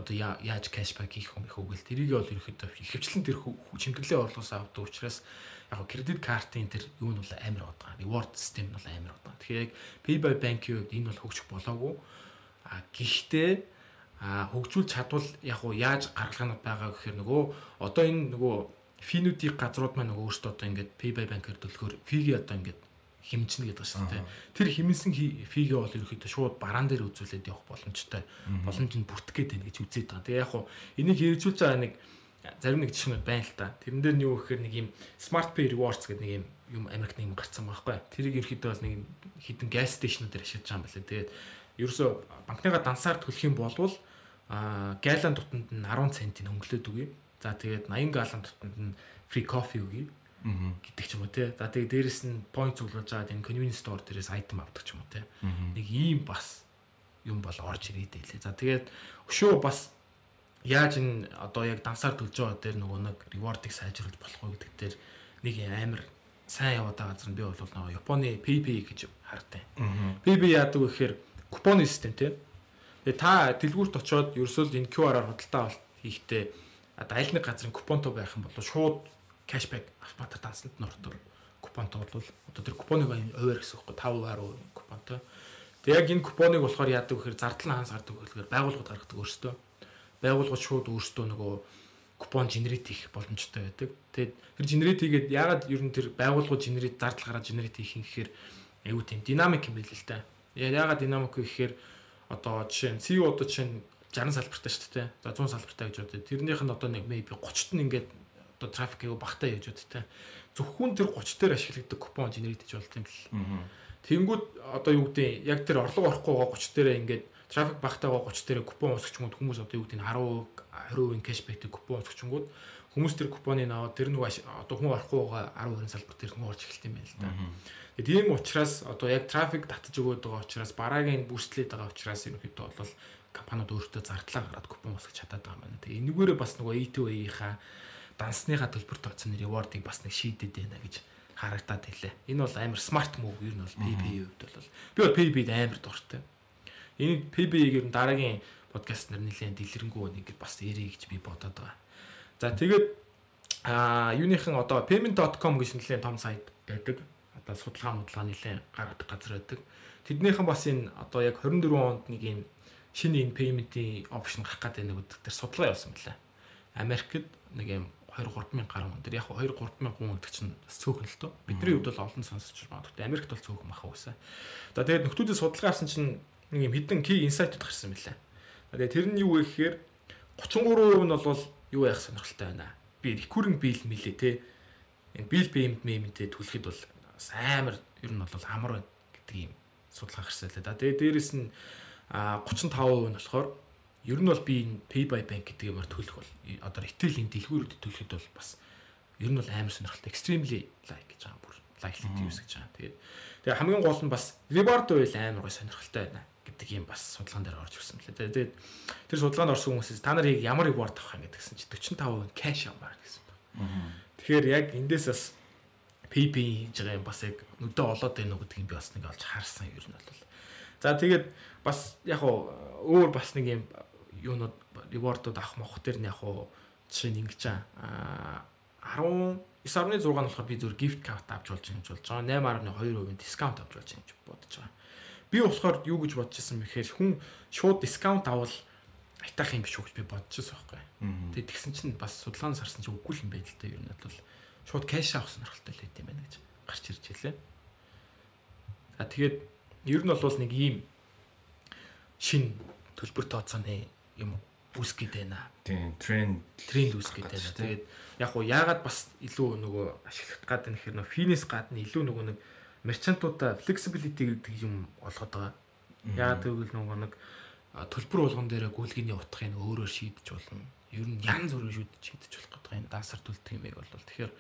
одоо яаж кэшбэк хийх юм их үгэл тэрийг бол ерөөхдөө ихэвчлэн тэр чимдэглээ орлогоос авдаг учраас яг кредит картын тэр юу нь бол амар байгаа. Reward system нь бол амар байгаа. Тэгэхээр яг Pay by Bank-ийн хувьд энэ бол хөгжих болоогүй. А гэхдээ а хөгжүүл чадвал яг яаж гаргалгаанууд байгаа гэхээр нөгөө одоо энэ нөгөө финүүдийн газрууд маань нөгөө өөртөө одоо ингээд Pay by Bank-аар төлөхөөр фиги одоо ингээд хэмжинэ гэдэг шүү дээ. Тэр хэмнсэн фигээ бол ерөөхдөө шууд бараан дээр үзүүлээд явах боломжтой. Боломж нь бүртгэх байна гэж үзээд байгаа. Тэгээ яг хуу энийг хэрэгжүүлж байгаа нэг зарим нэг жишээ байна л та. Тэрэн дээр нь юу гэхээр нэг юм Smart Pay Rewards гэдэг нэг юм юм Америк нэг юм гарцсан байхгүй. Тэрийг ерөөхдөө бол нэг хідэн газ стейшнуудаар ашиглаж байгаа юм байна. Тэгээд ерөөсөө банкныгаа дансаар төлөх юм болвол а галлон тутанд нь 10 центийн хөнгөлөөд үгүй. За тэгээд 80 галлон тутанд нь free coffee үгүй гэдэг ч юм уу те. За тэгээ дээрэс нь point цуглуулж байгаа энэ convenience store дээрээс item авдаг ч юм уу те. Нэг ийм бас юм бол орж ирээд байлээ. За тэгээд өшөө бас яаж энэ одоо яг дансаар төлж байгаа дээр нөгөө нэг reward-ыг сайжруулж болох вэ гэдэг дээр нэг амар сайн яваад байгаа газар нь би бол нөгөө Японы PayPay гэж хардаг. PayPay яадаг вэ гэхээр купоны систем те. Тэгээ та дэлгүүрт очиод ерөөсөө энэ QR-аар худалдаа хийхдээ одоо аль нэг газрын купонтой байх юм бол шууд кэшбэк автоматар дансанд нь ордог. Купонтой бол одоо тэр купоныг хуваар гэсэн үг 5 10% купонтой. Тэг яг энэ купоныг болохоор яадаг гэхээр зардал нь хаанс гардаг гэхээр байгууллагууд гаргадаг өөрсдөө. Байгууллагууд шууд өөрсдөө нөгөө купон генерит хийх боломжтой байдаг. Тэгээд тэр генерит хийгээд яагаад ер нь тэр байгууллагууд генерит зардал гараад генерит хийх юм гэхээр аюу тийм динамик юм байл л та. Яагаад динамик вэ гэхээр одоо жишээ нь CEO одоо жишээ нь 60 салбартай шүү дээ. За 100 салбартай гэж бодъё. Тэрнийх нь одоо нэг maybe 30-т нь ингээд одоо трафик аягүй багтаа яж удаа. Зөвхөн тэр 30 дээр ашигладаг купон генерит хийж болт юм л. Тэнгүүд одоо юу гэдэг яг тэр орлого орохгүй байгаа 30 дээрээ ингээд трафик багтаа байгаа 30 дээрээ купон усгчмууд хүмүүс одоо юу гэдэг 10 20% кэшбэктэй купон усгчмууд хүмүүс тэр купоныг аваад тэр нэг одоо хүн орохгүй байгаа 10 20 салбар тэр хүн орж эхэлт юм байна л да. Тэгээд тийм учраас одоо яг трафик татж өгöd байгаа учраас бараагийн бүрслээд байгаа учраас ерөнхийдөө бол компаниуд өөртөө зардлаа гараад купон усгч чадаад байгаа юм байна. Тэгээд энэгээрээ бас нөгөө E2A-ийнхаа дансныхаа төлбөр тооцооны reward-ыг бас нэг шийдэд байна гэж харагдаад хэлээ. Энэ бол амар смарт мove ер нь бол PB-ийн хувьд бол би бол PB-д амар дуртай. Энэ PB-ийг ер нь дараагийн подкаст нар нэлээд дэлгэрэнгүй нэг бас ярий гэж би бодоод байгаа. За тэгээд а юуныхан одоо payment.com гэж нэлээд том сайт байдаг. Одоо судалгаа модлага нэлээд гаргадаг газар байдаг. Тэднийхэн бас энэ одоо яг 24 онд нэг юм шинэ энэ payment-ийн опшн гарах гэдэг нэг өдөр судалгаа явуулсан байна. Америкт нэг юм 2 3000 гаруй хүн. Тэр яг 2 3000 хүн гэдэг чинь цөөхөн л тоо. Бидний хувьд бол олон сонсож байна. Гэхдээ Америкт бол цөөхөн махаа үсэ. За тэгээд нөхдүүдээ судалгаа авсан чинь нэг юм хідэн key insight-ууд гарсан мэлээ. Тэгээд тэр нь юу вэ гэхээр 33% нь бол юу яах сонирхолтой байна. Би recurring bill мэлээ те. Энэ bill payment payment-тэй төлөхөд бол амар ер нь бол амар байна гэдэг юм судалгаа гарсан лээ. Тэгээд дээрэс нь 35% нь болохоор ер нь бол би энэ pay by bank гэдэг юмар төлөх бол одоо retail-ийн дэлгүүрүүдэд төлөхөд бол бас ер нь бол амар сонирхолтой extremely like гэж байгаа бүр likely use гэж байгаа. Тэгээд тэгээ хамгийн гол нь бас reward үйл амар гой сонирхолтой байна гэдэг юм бас судалгаан дээр орж ирсэн мөлий. Тэгээд тэр судалгаанд орсон хүмүүсээс та нарыг ямар reward авах юм гэдгсэн чи 45% cash авмаар гэсэн байна. Тэгэхээр яг эндээс бас PP хийж байгаа юм бас яг нүдэ олоод байна уу гэдэг юм би бас нэг олж харсан ер нь бол. За тэгээд бас яг уу өөр бас нэг юм юунууд ревордууд авах мох төр нь яг уу жишээ нь ингэж аа 19.6 нь болохоор би зөв gift card авч болж юм болж байгаа. 8.2% дискаунт авч болж юм гэж бодож байгаа. Би болохоор юу гэж бодож байсан бэхээр хүн шууд дискаунт авал айтах юм биш үү гэж би бодчихсон байхгүй. Тэгээд тэгсэн чинь бас судалгаанаас харсан чинь үгүй л юм байл та ер нь бол шууд кэш авах сонирхолтой л байт юм байна гэж гарч ирж хэлээ. За тэгээд ер нь бол нэг ийм шин төлбөр тооцооны юм үүсгэж байна. Тийм, тренд Тренд үүсгэж байна. Тэгээд яг уу яагаад бас илүү нөгөө ашиглах гад байна гэхээр нөгөө финес гадна илүү нөгөө нэг мерчантуудаа flexibility гэдэг юм олгоод байгаа. Яагаад гэвэл нөгөө нэг төлбөр болгон дээр гүйлгээний утгыг өөрөөр шийдэж болно. Ер нь янз бүрийн шийдэж шийдэж болох гэдэг энэ даасар төлдөг юм яг бол тэгэхээр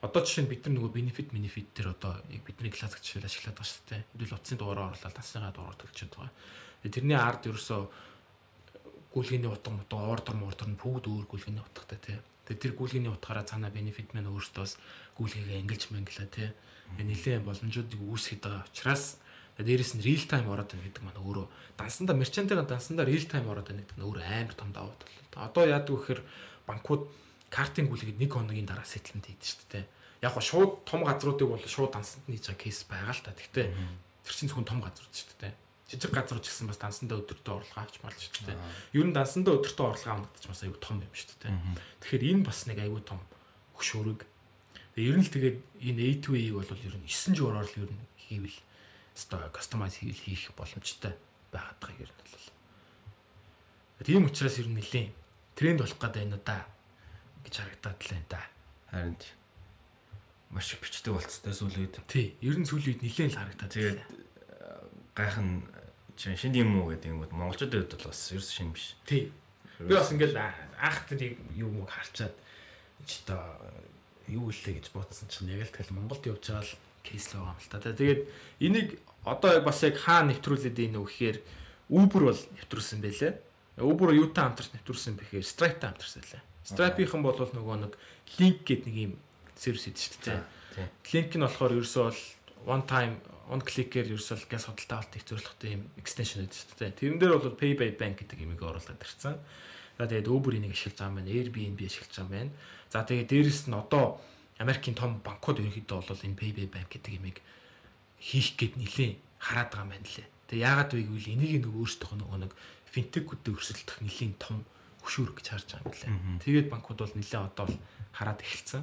одоо жишээ нь бид нар нөгөө benefit benefit дээр одоо яг бидний классик жишээл ашиглаад байгаа шүү дээ. Хэдүүл утасны дугаараа оруулаад тасныгаа дугаар төлчихэд байгаа. Тэрний ард ерөөсөө гүйлгээний утга мутга ордер мордер нь бүгд өөр гүйлгээний утгатай тий. Тэгээ тэр гүйлгээний утгаараа цаана benefit маань өөртөөс гүйлгээгээ ангилж мангилаа тий. Нэлээд боломжуудыг үүсгэж байгаа учраас дээрээс нь real time ороод байна гэдэг маань өөрөө дансанда мерчантын дансанда real time ороод байна гэдэг нь өөрөө амар том давуу тал. Одоо яадаг вэ гэхээр банкуд картын гүйлгээд нэг хоногийн дараа сэтэлэнт хийдэг шүү дээ. Яг го шууд том газруудыг бол шууд дансанд нийж байгаа кейс байгаа л та. Гэхдээ тэр чинь зөвхөн том газрууд шүү дээ. Жижиг газрууд ч гэсэн бас дансандаа өдөртөө орлого авч марлж шүү дээ. Ер нь дансандаа өдөртөө орлого гэж бас аюу том юм шүү дээ. Тэгэхээр энэ бас нэг аюу том хөшөөрөг. Ер нь л тэгээд энэ A2A-ийг бол ер нь 9 жураар л ер нь хийвэл өстой кастомайз хийвэл хийх боломжтой байгаад байгаа ер нь бол. Тийм учраас ер нь нэлийн тренд болох гэдэг энэ да гэж харагдаад л байна да. харин ч маш их бичдэг болцтой сүүлийн үед. Тий, ер нь сүүлийн үед нэлээд л харагдаад. Тэгээд гайхан чинь шинэ юм уу гэдэг юм бол монголчуудад хувьд бол бас ерөөс шинэ биш. тий. Би бас ингээд анх тэрийг юу мөг харчаад ч одоо юу гэлээ гэж бодсон чинь яг л тэгэл Монголд явж байгаа л кейс л байгаа юм л та. Тэгээд энийг одоо бас яг хаа нэвтрүүлээд ийн үү гэхээр Uber бол нэвтрүүлсэн байлээ. Uber юутай хамтарч нэвтрүүлсэн бэхээр Stripe-тай хамтарсан лээ. Stripe-ийнхэн бол нөгөө нэг link гэдэг нэг юм сервис идэв шүү дээ. Link нь болохоор ерөөсөө бол one time one click-ээр ерөөсөө газ судалтай авалтыг зориулахтай юм extension гэдэг шүү дээ. Тэрэн дээр бол pay by bank гэдэг юмыг оруулаад ирсэн. За тэгээд Uber-ийг ашиглаж байгаа юм байна. Airbnb ашиглаж байгаа юм байна. За тэгээд дээрэс нь одоо Америкийн том банкуд ерөнхийдөө бол энэ pay by bank гэдэг юмыг хийх гээд нилээн хараад байгаа юм байна лээ. Тэгээ яагаад вэ гэвэл энийг нөгөө өөрсдөө нөгөө нэг финтекүүдтэй өрсөлдөх нилээн том хөшүүр гэж харж байгаа юм лээ. Тэгээд банкуд бол нилээн одоо л хараад эхэлсэн.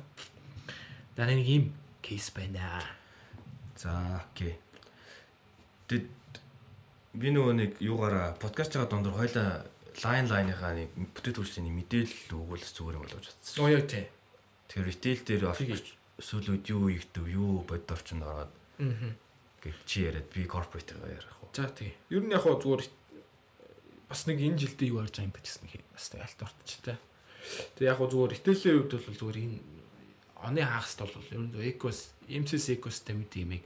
Дараа нэг ийм кейс байна. За окей. Тэд би нөгөө нэг юугаараа подкаст байгаа дондор хоёлаа лайн лайныхаа нэг бүтэц үйлчлийн мэдээлэл өгүүлэх зүгээр юм болооч бодсон. Оо яа тий. Тэр ритейл дээр сүүлүүд юу ийгдэв, юу бодит орчинд ороод Аа. гэж чи яриад би корпоративаа ярих уу. За тий. Ер нь яг хоо зүгээр бас нэг энэ жилдээ юу харж байгаа юм гэсэн нэг бас нэг алт ортчтой. Тэгээ яг хоо зүгээр ритейлийн хувьд бол зүгээр энэ оны хагасд бол ер нь экос MCS экосистем гэдэг юмыг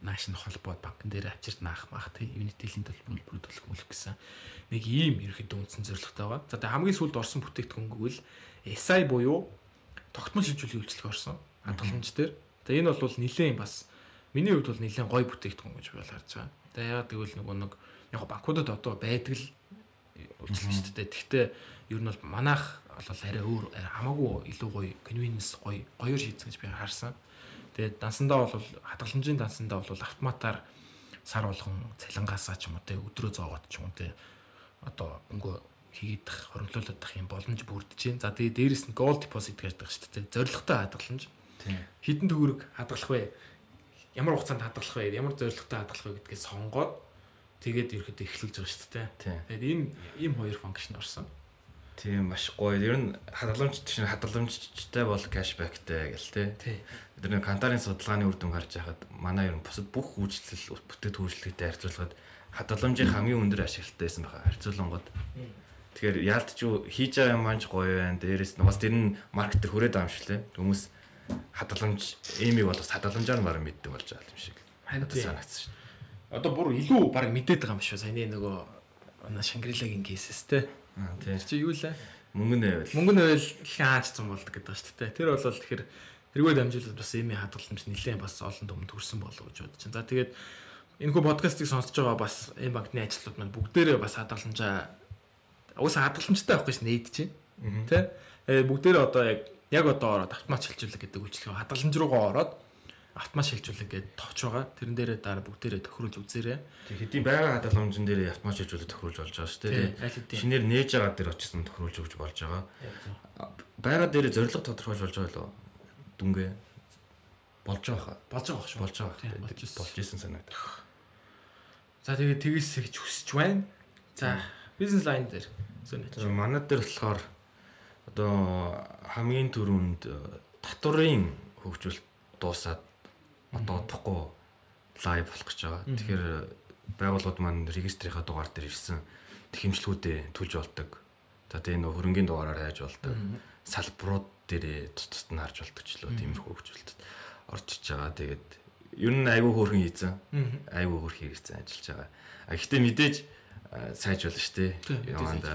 наашны холбоод банкн дээр авчирт наах маах тий Unitel-ийн төлбөрөөр төлөх мөлөх гэсэн нэг ийм ерөөхдөө үндсэн зорилготой байгаа. За тэгээ хамгийн сүүлд орсон бүтээгдэхүүн гэвэл SI буюу тогтмол шилжүүлэх үйлчлэг орсон. Хадгаламж дээр. Тэгээ энэ бол нэлээд бас миний хувьд бол нэлээд гой бүтээгдэхүүн гэж би бол харж байгаа. Тэгээ яагаад гэвэл нөгөө нэг яг банкудад одоо байдаг л үйлчлэгчтэй. Гэхдээ ер нь бол манайх бол арай өөр хамаагүй илүү гоё convenience гоё гоёор шийдсэн гэж би харсан. Тэгээд дансандаа бол хадгаламжийн дансандаа бол автоматар сар болгон цалингаасаа ч юм уу те өдрөө зоогоод ч юм уу те одоо өнгө хийгдэх хөрөнгөлүүлэх юм боломж бүрдэж байна. За тэгээд дээрэс нь gold deposit гэдэг шүү дээ. Зорилготой хадгаламж. Хідэн төгрөг хадгалах вэ? Ямар хугацаанд хадгалах вэ? Ямар зорилготой хадгалах вэ гэдгийг сонгоод тэгээд ерөөдөө эхлүүлж байгаа шүү дээ. Тэгээд ийм ийм хоёр функшн орсон. Тийм маш гоё. Ер нь хадгаламж чинь хадгаламжтай бол кэшбэктэй гэл те. Бид нэг кантарын судалгааны үр дүн харж байхад манай ер нь бусад бүх үйлчлэл бүтэц үйлчлэгтэй харьцуулахад хадгаламжийн хамгийн өндөр ашиглалтай байсан байгаа харьцуулангууд. Тэгэхээр яалтч юу хийж байгаа юм маань ч гоё байна. Дээрээс нь бас тэр нь маркетер хүрээд байгаа юм шиг лээ. Хүмүүс хадгаламж эми бол бас хадгаламжаар мараа мэддэг болж байгаа юм шиг. Тий. санагдсан шүү. Одоо бүр илүү баг мэдээд байгаа юм шүү. Саяны нөгөө Шангрилагийн кейсэс те. Тэр чи юу лээ? Мөнгө нэвэл. Мөнгө нь байл хаанчсан болдог гэдэг ба шүү дээ. Тэр бол тэгэхээр тэргүй дамжуулаад бас эми хадгаламж нэлээд бас олон төмөнд хүрсэн болов гэж бодож байна. За тэгээд энэхүү подкастыг сонсож байгаа бас энэ банкны ажлууд маань бүгдээрээ бас хадгаламжаа уусаа хадгаламжтай байхгүй ш нээд чинь. Тэ? Э бүгдээрээ одоо яг яг одоо ороод автомат шилжүүлэг гэдэг үйлчлэг хадгаламж руугаа ороод автомат шилжүүлэг гэдэг товч байгаа. Тэрэн дээрээ дараа бүгдээрээ тохируулж үзээрэй. Тэг хэдийн байгаль хадгаламжн дээр автомат шилжүүлэлт тохируулж болж байгаа шүү дээ. Шинээр нээж байгаа дээр очсон тохируулж өгч болж байгаа. Байгаль дээр зорилго тодорхойлж болж байгаа лөө дүнгээ болж байгаа хаа. Болж байгаа шүү. Болж байгаа болж исэн санагдах. За тэгээд тэгээс гэж хүсэж байна. За бизнес лайн дээр зөөнөж. За манай дээр болохоор одоо хамгийн түрүүнд э, татварын хөгжүүлэлт дуусаад одоо удахгүй лайв болох гэж байгаа. Тэгэхээр байгууллагууд маань регистрийнхаа дугаар дээр ирсэн тэхэмжлэгүүдээ түлж болдог. За тэгээ нөх хөрөнгөний дугаараар хайж болдог. Салбарууд дээрээ тусд нь харж болдог ч лөө тиймэрхүү хөгжүүлэлт орчиж байгаа. Тэгээд ер нь айгүй хөөрхөн хийцэн. Айгүй хөөрхөн хийцэн ажиллаж байгаа. А гэхдээ мэдээж э, сайжруулна шүү дээ. Яванда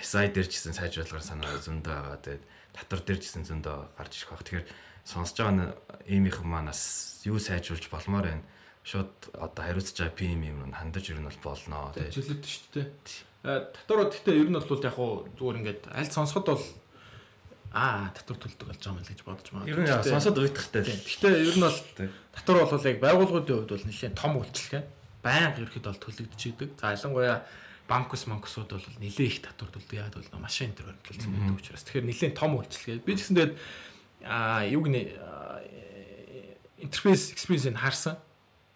SI дээр ч гэсэн сайжруулгаар санаа зөндөө байгаа. Тэгээд татвар дээр ч гэсэн зөндөө гарч ирэх баг. Тэгэхээр сонсож байгаа нь иймийнхэн манаас юу сайжруулж болмоор байна. Шууд одоо хариуцж байгаа PM юм нь хандаж ирнэ бол болно. Тэгээд Жилүүд шүү дээ. Татварууд гэхдээ ер нь бол яг хуу зүгээр ингээд аль сонсоход бол аа татвар төлдөг болж байгаа юм л гэж бодож байгаа. ер нь сонсоод уйтахтай. Гэхдээ ер нь бол татвар бол яг байгууллагуудын хувьд бол нэлээд том үйлчлэг. Баян ерхэд бол төлөгдөж идэг. За ялангуяа банкус манкусууд бол нэлээд их татвар төлдөг. Яг бол машин энэ хөрөнгөлсөн байдаг учраас. Тэгэхээр нэлээд том үйлчлэг. Би гэсэн тэгээд аа юуг нэ интерфейс экспириенсийг харсан.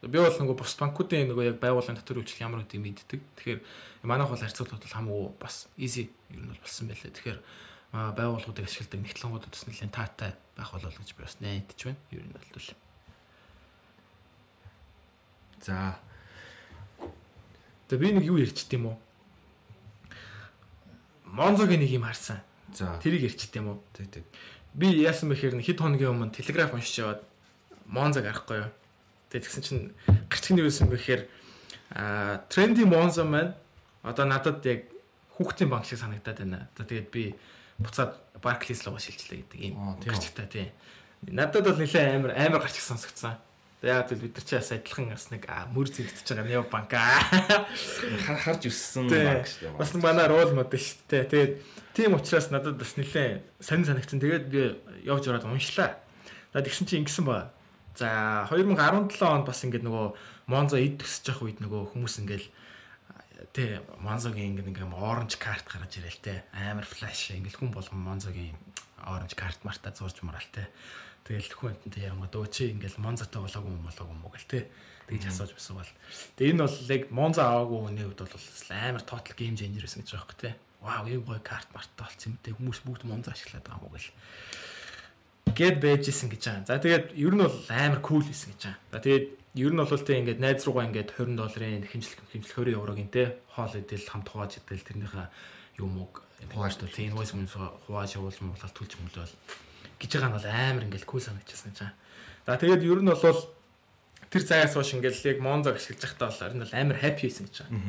Би бол нөгөө бус банкуудын нөгөө яг байгууллагын татвар үйлчлэг ямар үгтэй мэддэг. Тэгэхээр манайх бол харьцуулбал бол хамаагүй бас easy ер нь бол болсон байлээ. Тэгэхээр байгууллагуудыг ашигладаг нэгтлэнгуудад бас нэлээд таатай байх болол гэж би бас найдаж байна. Ер нь бол За Тэгээ би нэг юу ярьчихдээ юм уу? Монзогийн нэг юм харсан. за Тэрийг ярьчихдээ юм уу? тэг тэг. Би яасан бэхээр хэд хоногийн өмнө телеграф уншиж яваад Монзог арахгүй юу. Тэгээ тэгсэн чинь гарчгийн юу байсан бэхээр аа тренди Монзо маань одоо надад яг хүүхдийн банк шиг санагдаад байна. Одоо тэгээд би буцаад Barclays руу шилжлээ гэдэг юм гарчтай тийм. Надад бол нэлээ амар амар гарч сонсогдсон. Яг л бид нар чи бас адилхан бас нэг мөр зэрэгтэж байгаа нео банк харж өссөн баг шүү дээ. Бас манай рол модел шүү дээ. Тэгээд тийм учраас надад бас нэлээд сонир санагдсан. Тэгээд би явж ороод уншлаа. За тэгсэн чинь ингэсэн ба. За 2017 онд бас ингээд нөгөө Монзо эд төсөж явах үед нөгөө хүмүүс ингээд тий Монзогийн ингээд ингээм оранж карт гаргаж ирэл те амар флаш ингээд хүн болгон Монзогийн оранж карт марта зурж марал те тэгэл хүн энтэй ярангууд өө чи ингээд Монзотой болоогүй юм болоогүй юм уу гэл те. Тэгж асууж бисуу бол. Тэгээ энэ бол яг Монзо аваагүй хүний хувьд бол амар total game changer гэсэн гэж байгаа юм те. Вау ийм гоё карт марта болсон юм те хүмүүс бүгд Монзо ашиглаад байгаа юм уу гэл. Гэд байжсэн гэж байгаа. За тэгээд ер нь бол амар кул хийсэн гэж байгаа. За тэгээд ер нь бол тэ ингээд найз руугаа ингээд 20 долларын хэмжлэг хэмжлэг 20 еврогийн те. Хоол идэл хамт хувааж идэл тэрнийхээ юм уу хувааж тул тийм инвойс мөн хувааж явуулсан болол төлж мөлөөл гэж байгаа нь бол амар ингээд кул санагдчихсан гэж байгаа. За тэгээд ер нь бол тэр заяас хойш ингээд яг Монзо ашиглаж байхдаа бол энэ бол амар хаппи хийсэн гэж байгаа.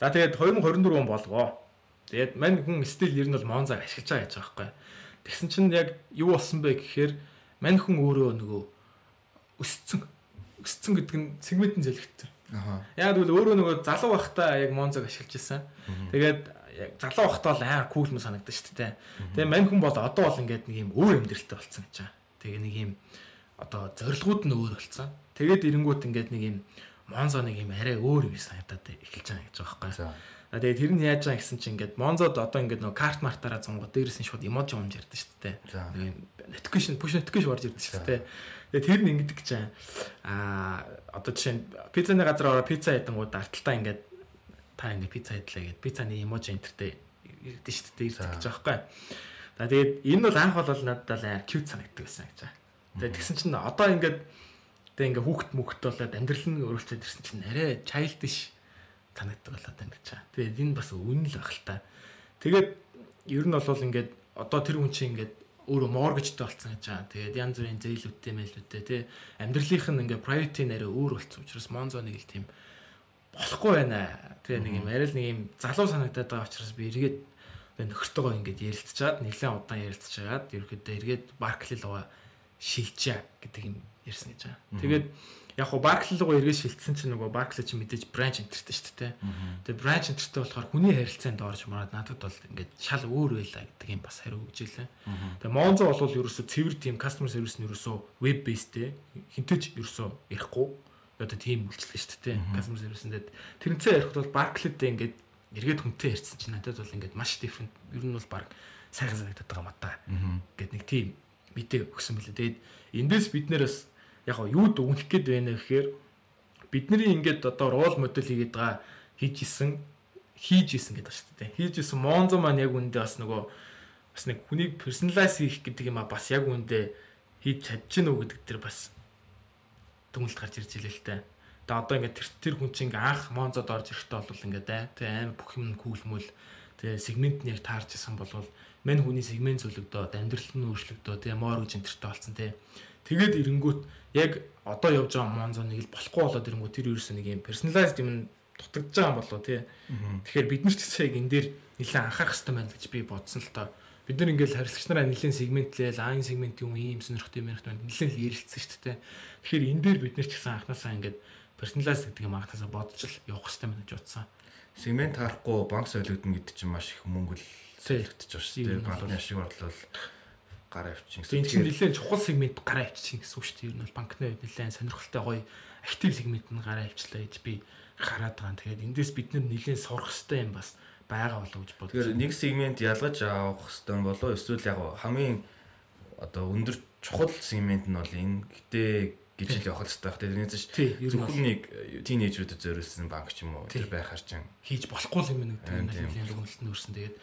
За тэгээд 2024 он болвоо. Тэгээд мань хүн стил ер нь бол Монзаг ашиглаж байгаа гэж байгаа байхгүй. Тэгсэн чинь яг юу болсон бэ гэхээр мань хүн өөрөө нөгөө өсцөн өсцөн гэдэг нь сегментэн зэлгэтсэн. Аха. Яг тэгвэл өөрөө нөгөө залуу байхдаа яг Монзаг ашиглаж исэн. Тэгээд яг залуу байхдаа бол амар кул юм санагдаж шүү дээ. Тэгээд мань хүн бол одоо бол ингээд нэг юм өөр амьдралтай болсон гэж байгаа. Тэгээ нэг юм одоо зорилгууд нь өөр болсон. Тэгээд эренгүүт ингээд нэг юм Монзо нэг юм арай өөр юм санагдаад эхэлж байгаа гэж байгаа байхгүй. Тэгээд тэр нь яаж байгаа гэсэн чинь ингээд Монзод одоо ингээд нөгөө карт мартаараа зунгууд дээрээс нь шууд эможи умж ярьдаг шүү дээ. Нэг notification push notification орж ирдэг шүү дээ. Тэгээд тэр нь ингээд гэж. Аа одоо жишээ нь пиццаны газар ороо пицца хийдэнгууд арталтаа ингээд та ингээд пицца хийдлээ гэд пиццаны эможи энтертэй ирдэг шүү дээ ирдэг гэж байгаа байхгүй. За тэгээд энэ бол анх бол надад л cute санагддаг байсан гэж байгаа. Тэгээд тэгсэн чинь одоо ингээд тэг ингээ хүүхд мөхт болоод амьдрал нь өөрчлөд ирсэн чинь арай childish санагддаг болоод байна гэж байгаа. Тэгээд энэ бас үнэн л байх л та. Тэгээд ер нь бол ингээд одоо тэр хүн чинь ингээд өөрөө mortgageтэй болсон гэж байгаа. Тэгээд янз бүрийн зээлүүдтэй мэлүүдтэй тий амьдралынх нь ингээд priority нэрээ өөр болсон учраас Monzo нэг л тийм болохгүй байна. Тэгээ нэг юм арай л нэг юм залуу санагдаад байгаа учраас би эргээд нөхөртөөгөө ингээд ярилцчаад нэлээд удаан ярилцчаад ерөөхдөө эргээд Barclay луга шилжээ гэдэг юм ярьсан гэж байгаа. Тэгээд яг хуу Barclay руу эргэж шилжсэн чинь нөгөө Barclay чинь мэдээж branch энтертэй шүү дээ. Тэгээд branch энтертэй болохоор хүний харилцаанд орж мараад надад бол ингээд шал өөр байлаа гэдэг юм бас хариу өгч илээ. Тэгээд Monzo бол ерөөсөө цэвэр team customer service нь ерөөсөө web based хинтэж ерөөсөө ярихгүй одоо team үйлчлэг шүү дээ. Customer service-д тэрнцээ ярихад бол Barclay-тэй ингээд эргээд хүнтэй ярьсан чинь надад бол ингээд маш different ер нь бол баг сайхан санагдаад байгаа юм та. Гэт нэг team мэдээ өгсөн билээ. Тэгээд эндээс бид нэрс яг гоо юу дүгнэх гээд байна гэхээр бидний ингээд одоо рол модель хийгээд байгаа хийжсэн хийж исэн гэдэг шүү дээ. Хийж исэн Монзо маань яг үндэ бас нөгөө бас нэг хүнийг персоналайз хийх гэдэг юм а бас яг үндэ хийж чадчихна уу гэдэг тэр бас дүгнэлт гарч ирж илээ л дээ. Тэгээ одоо ингээд тэр тэр хүн чинь ингээ анх Монзод орж ирэхдээ бол ингээд тэ аим бүх юм күүлмөл тэгээ сегмент нь яг таарч исэн болвол мань хүний сегмент зөвлөгдөөд амьдрал нь өөрчлөгдөө тэгээ моргж энтертэй болсон тэ. Тэгээд ирэнгүүт яг одоо явж байгаа Монзо нэг л болохгүй болоод ирэнгүүт тэр ерөөсөө нэг юм персоналайзд юм дутагдж байгаа юм болоо тий. Тэгэхээр бид нар ч гэсэн яг энэ дээр нэлээд анхаарах хэрэгтэй байна гэж би бодсон л тоо. Бид нар ингээл харилцагч нараа нэлээд сегментлээл айн сегмент юм ийм сонирхтой юм ярихт байна. Нэлээд л ярилцсан шүү дээ. Тэгэхээр энэ дээр бид нар ч гэсэн анханасаа ингээд персоналайз гэдэг юм анханасаа бодож л явах хэрэгтэй байна гэж бодсон. Сегмент харахгүй банк солигдно гэдэг чинь маш их мөнгө л солигдож байгаа шүү дээ. Банкны ашиг орлол гараа авчин гэсэн. Энэ чинь нэлээд чухал сегмент гараа авчин гэсэн үг шүү дээ. Ер нь бол банкны нэлээд сонирхолтой гоё актив сегмент нь гараа авчлаа гэж би хараад байгаа. Тэгэхээр эндээс бид нар нэлээд сурах хэрэгтэй юм бас байгаа болов гэж бодож. Тэгэхээр нэг сегмент ялгаж авах хэрэгтэй болоо эсвэл яг хамгийн одоо өндөр чухал сегмент нь бол энэ гэтээ гэж л явах хэрэгтэй энэ чинь зөвхөн нэг тинейжрүүдэд зориулсан банк ч юм уу тэр байхаар чинь хийж болохгүй юм нэг тийм дүгнэлт нөрсөн. Тэгээд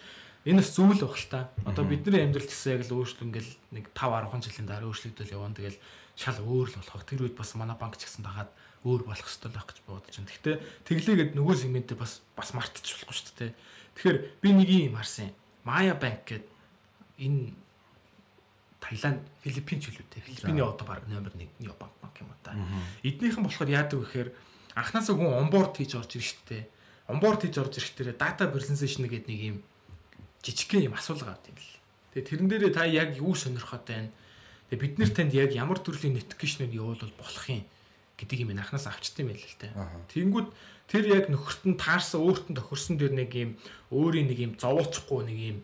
энэ бас зүйл баг л та. Одоо бидний амьдрал гэсэн яг л өөрчлөлт ингээл нэг 5 10 жилийн дараа өөрчлөгдөл явна. Тэгэл шал өөр л болох. Тэр үед бас манай банк ч гэсэн дагаад өөр болох хэрэгтэй байх гэж бодож байна. Гэхдээ тэглээгээд нөгөө сегментээ бас бас мартчихвахгүй шүү дээ. Тэгэхээр би нэг юм харсан. Maya Bank гэдэг энэ Таиланд, Филиппин ч үлээ. Филиппиний одоо баг номер 1 банк банк юм уу та. Эднийхэн болохоор яадаг вэ гэхээр анханасаа хүн онборд хийж орж ирж штэ. Онборд хийж орж ирэхдээ data personalization гэдэг нэг юм жижигхэн юм асуулга авт юм л. Тэгээ тэрэн дээрээ та яг юу сонирхоод байна. Тэгээ бид нэр танд яг ямар төрлийн notification-ыг явуулбал болох юм гэдэг юм анханаас авчт юм байл л те. Тэнгүүд тэр яг нөхөрт нь таарсан өөртөө тохирсон дэр нэг юм өөрийн нэг юм зовоочгүй нэг юм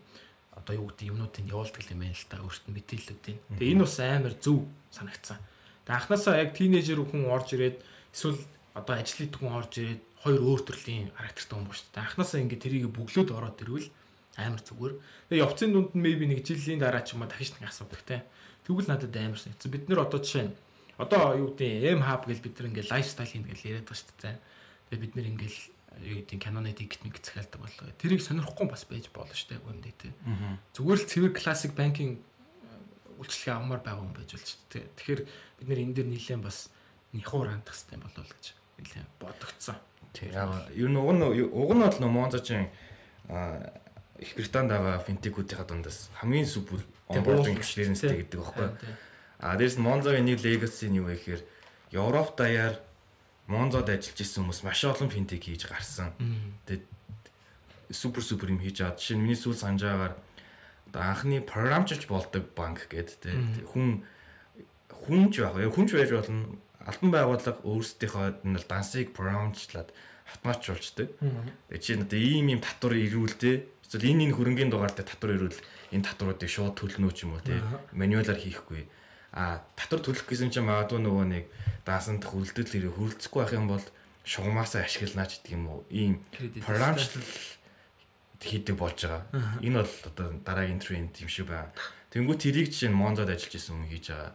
одоо юу гэдэг юмнуудыг явуулдаг юм байна л та өөртөө мэдээллүүдийн. Тэгээ энэ бас амар зөв санагцсан. Тэгээ анханасаа яг тинейжер хүн орж ирээд эсвэл одоо ажил хийдэг хүн орж ирээд хоёр өөр төрлийн характертай хүн шүү дээ. Анханасаа ингээд тэрийг бөглөөд ороод ирвэл амар зүгээр. Тэгээ явцын дунд нь maybe нэг жилийн дараа ч юм уу дахиж нэг асуудаг те. Тэгвэл надад амар санагдсан. Бид нэр одоо жишээ нь одоо юу гэдэг M hub гэж бид нар ингээл лайфстайл хийнэ гэж яриад байгаа шүү дээ. Тэгээ бид нар ингээл юу гэдэг Canon ticket мэг захиалдаг болоо. Тэрийг сонирхгүй бас байж болно шүү дээ үндэ тий. Зүгээр л цэвэр классик банкинг үйлчлэгээ авмаар байгаа юм байж болж шүү дээ. Тэгэхээр бид нэр энэ дээр нэлээд бас нихуур хандах хэрэгтэй болов уу гэж нэлээд бодогдсон. Тий. Юу нэг уг нь уг нь бол Монзочин их Британд байгаа финтекүүдийн дундаас хамгийн супер онбординг экспириенстэй гэдэг байхгүй. А дээрс Монзогийн нэг legacy нь юу вэ гэхээр Европ даяар Монзод ажиллаж исэн хүмүүс маш олон финтек хийж гарсан. Тэгээд супер супер юм хийж аваад жишээ нь миний сүүл санаж байгаагаар одоо анхны програмчилж болдог банк гэдэг тий хүн хүнж байгаа. Хүнж байж болно. Албан байгууллага өөрсдийнхөө нь дансыг програмчлаад автоматжуулждаг. Тэгээд чинь одоо ийм ийм татвар ирүүлдэ. Эсвэл энэ энэ хөрөнгөний дугаар дээр татвар ирвэл энэ татваруудыг шууд төлнө ч юм уу тий мануалаар хийхгүй а татвар төлөх гэсэн чинь магадгүй нөгөө нэг даасан дах хөлдөл хэрэг хөрөлцөхгүй байх юм бол шугамаасаа ашигланаач гэдэг юм уу ийм програмчлал хийдэг болж байгаа. Энэ бол одоо дараагийн тренд юм шиг байна. Тэнгүү тэрийг жишээ нь Монзод ажиллаж исэн хүн хийж байгаа.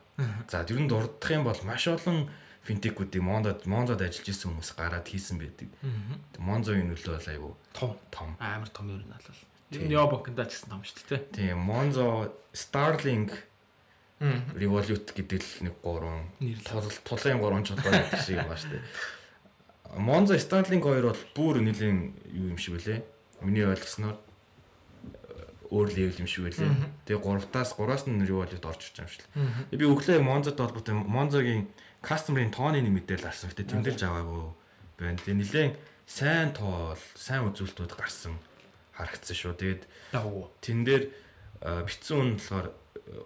За тэр нь дурдах юм бол маш олон финтекүүдийг Монзод Монзод ажиллаж исэн хүмүүс гараад хийсэн байдаг. Монзогийн нөлөө бол айгүй том том амар том юм байна л. Энэ Нео банкнда ч гэсэн том шүү дээ. Тийм Монзо Starlink Revolut гэдэг л нэг гурван тул тулын гурван чулуу гэдэг шиг юм ба штэ. Monza Starlink 2 бол бүр нэлийн юу юм шиг үлээ. Миний ойлгосноор өөр level юм шиг үлээ. Тэгээ 3-аас 3-аас нь Revolut орж ирж байгаа юм шиг л. Би өглөө Monza-тай холбоотой Monza-гийн customer-ийн тооны нэг мэдээлэл авсан. Гэтэ тэмдэглэж аваагүй байна. Тэгээ нэлийн сайн тоол, сайн үзүүлэлтүүд гарсан харагдсан шүү. Тэгээд. Тэн дээр битсэн үн болохоор э,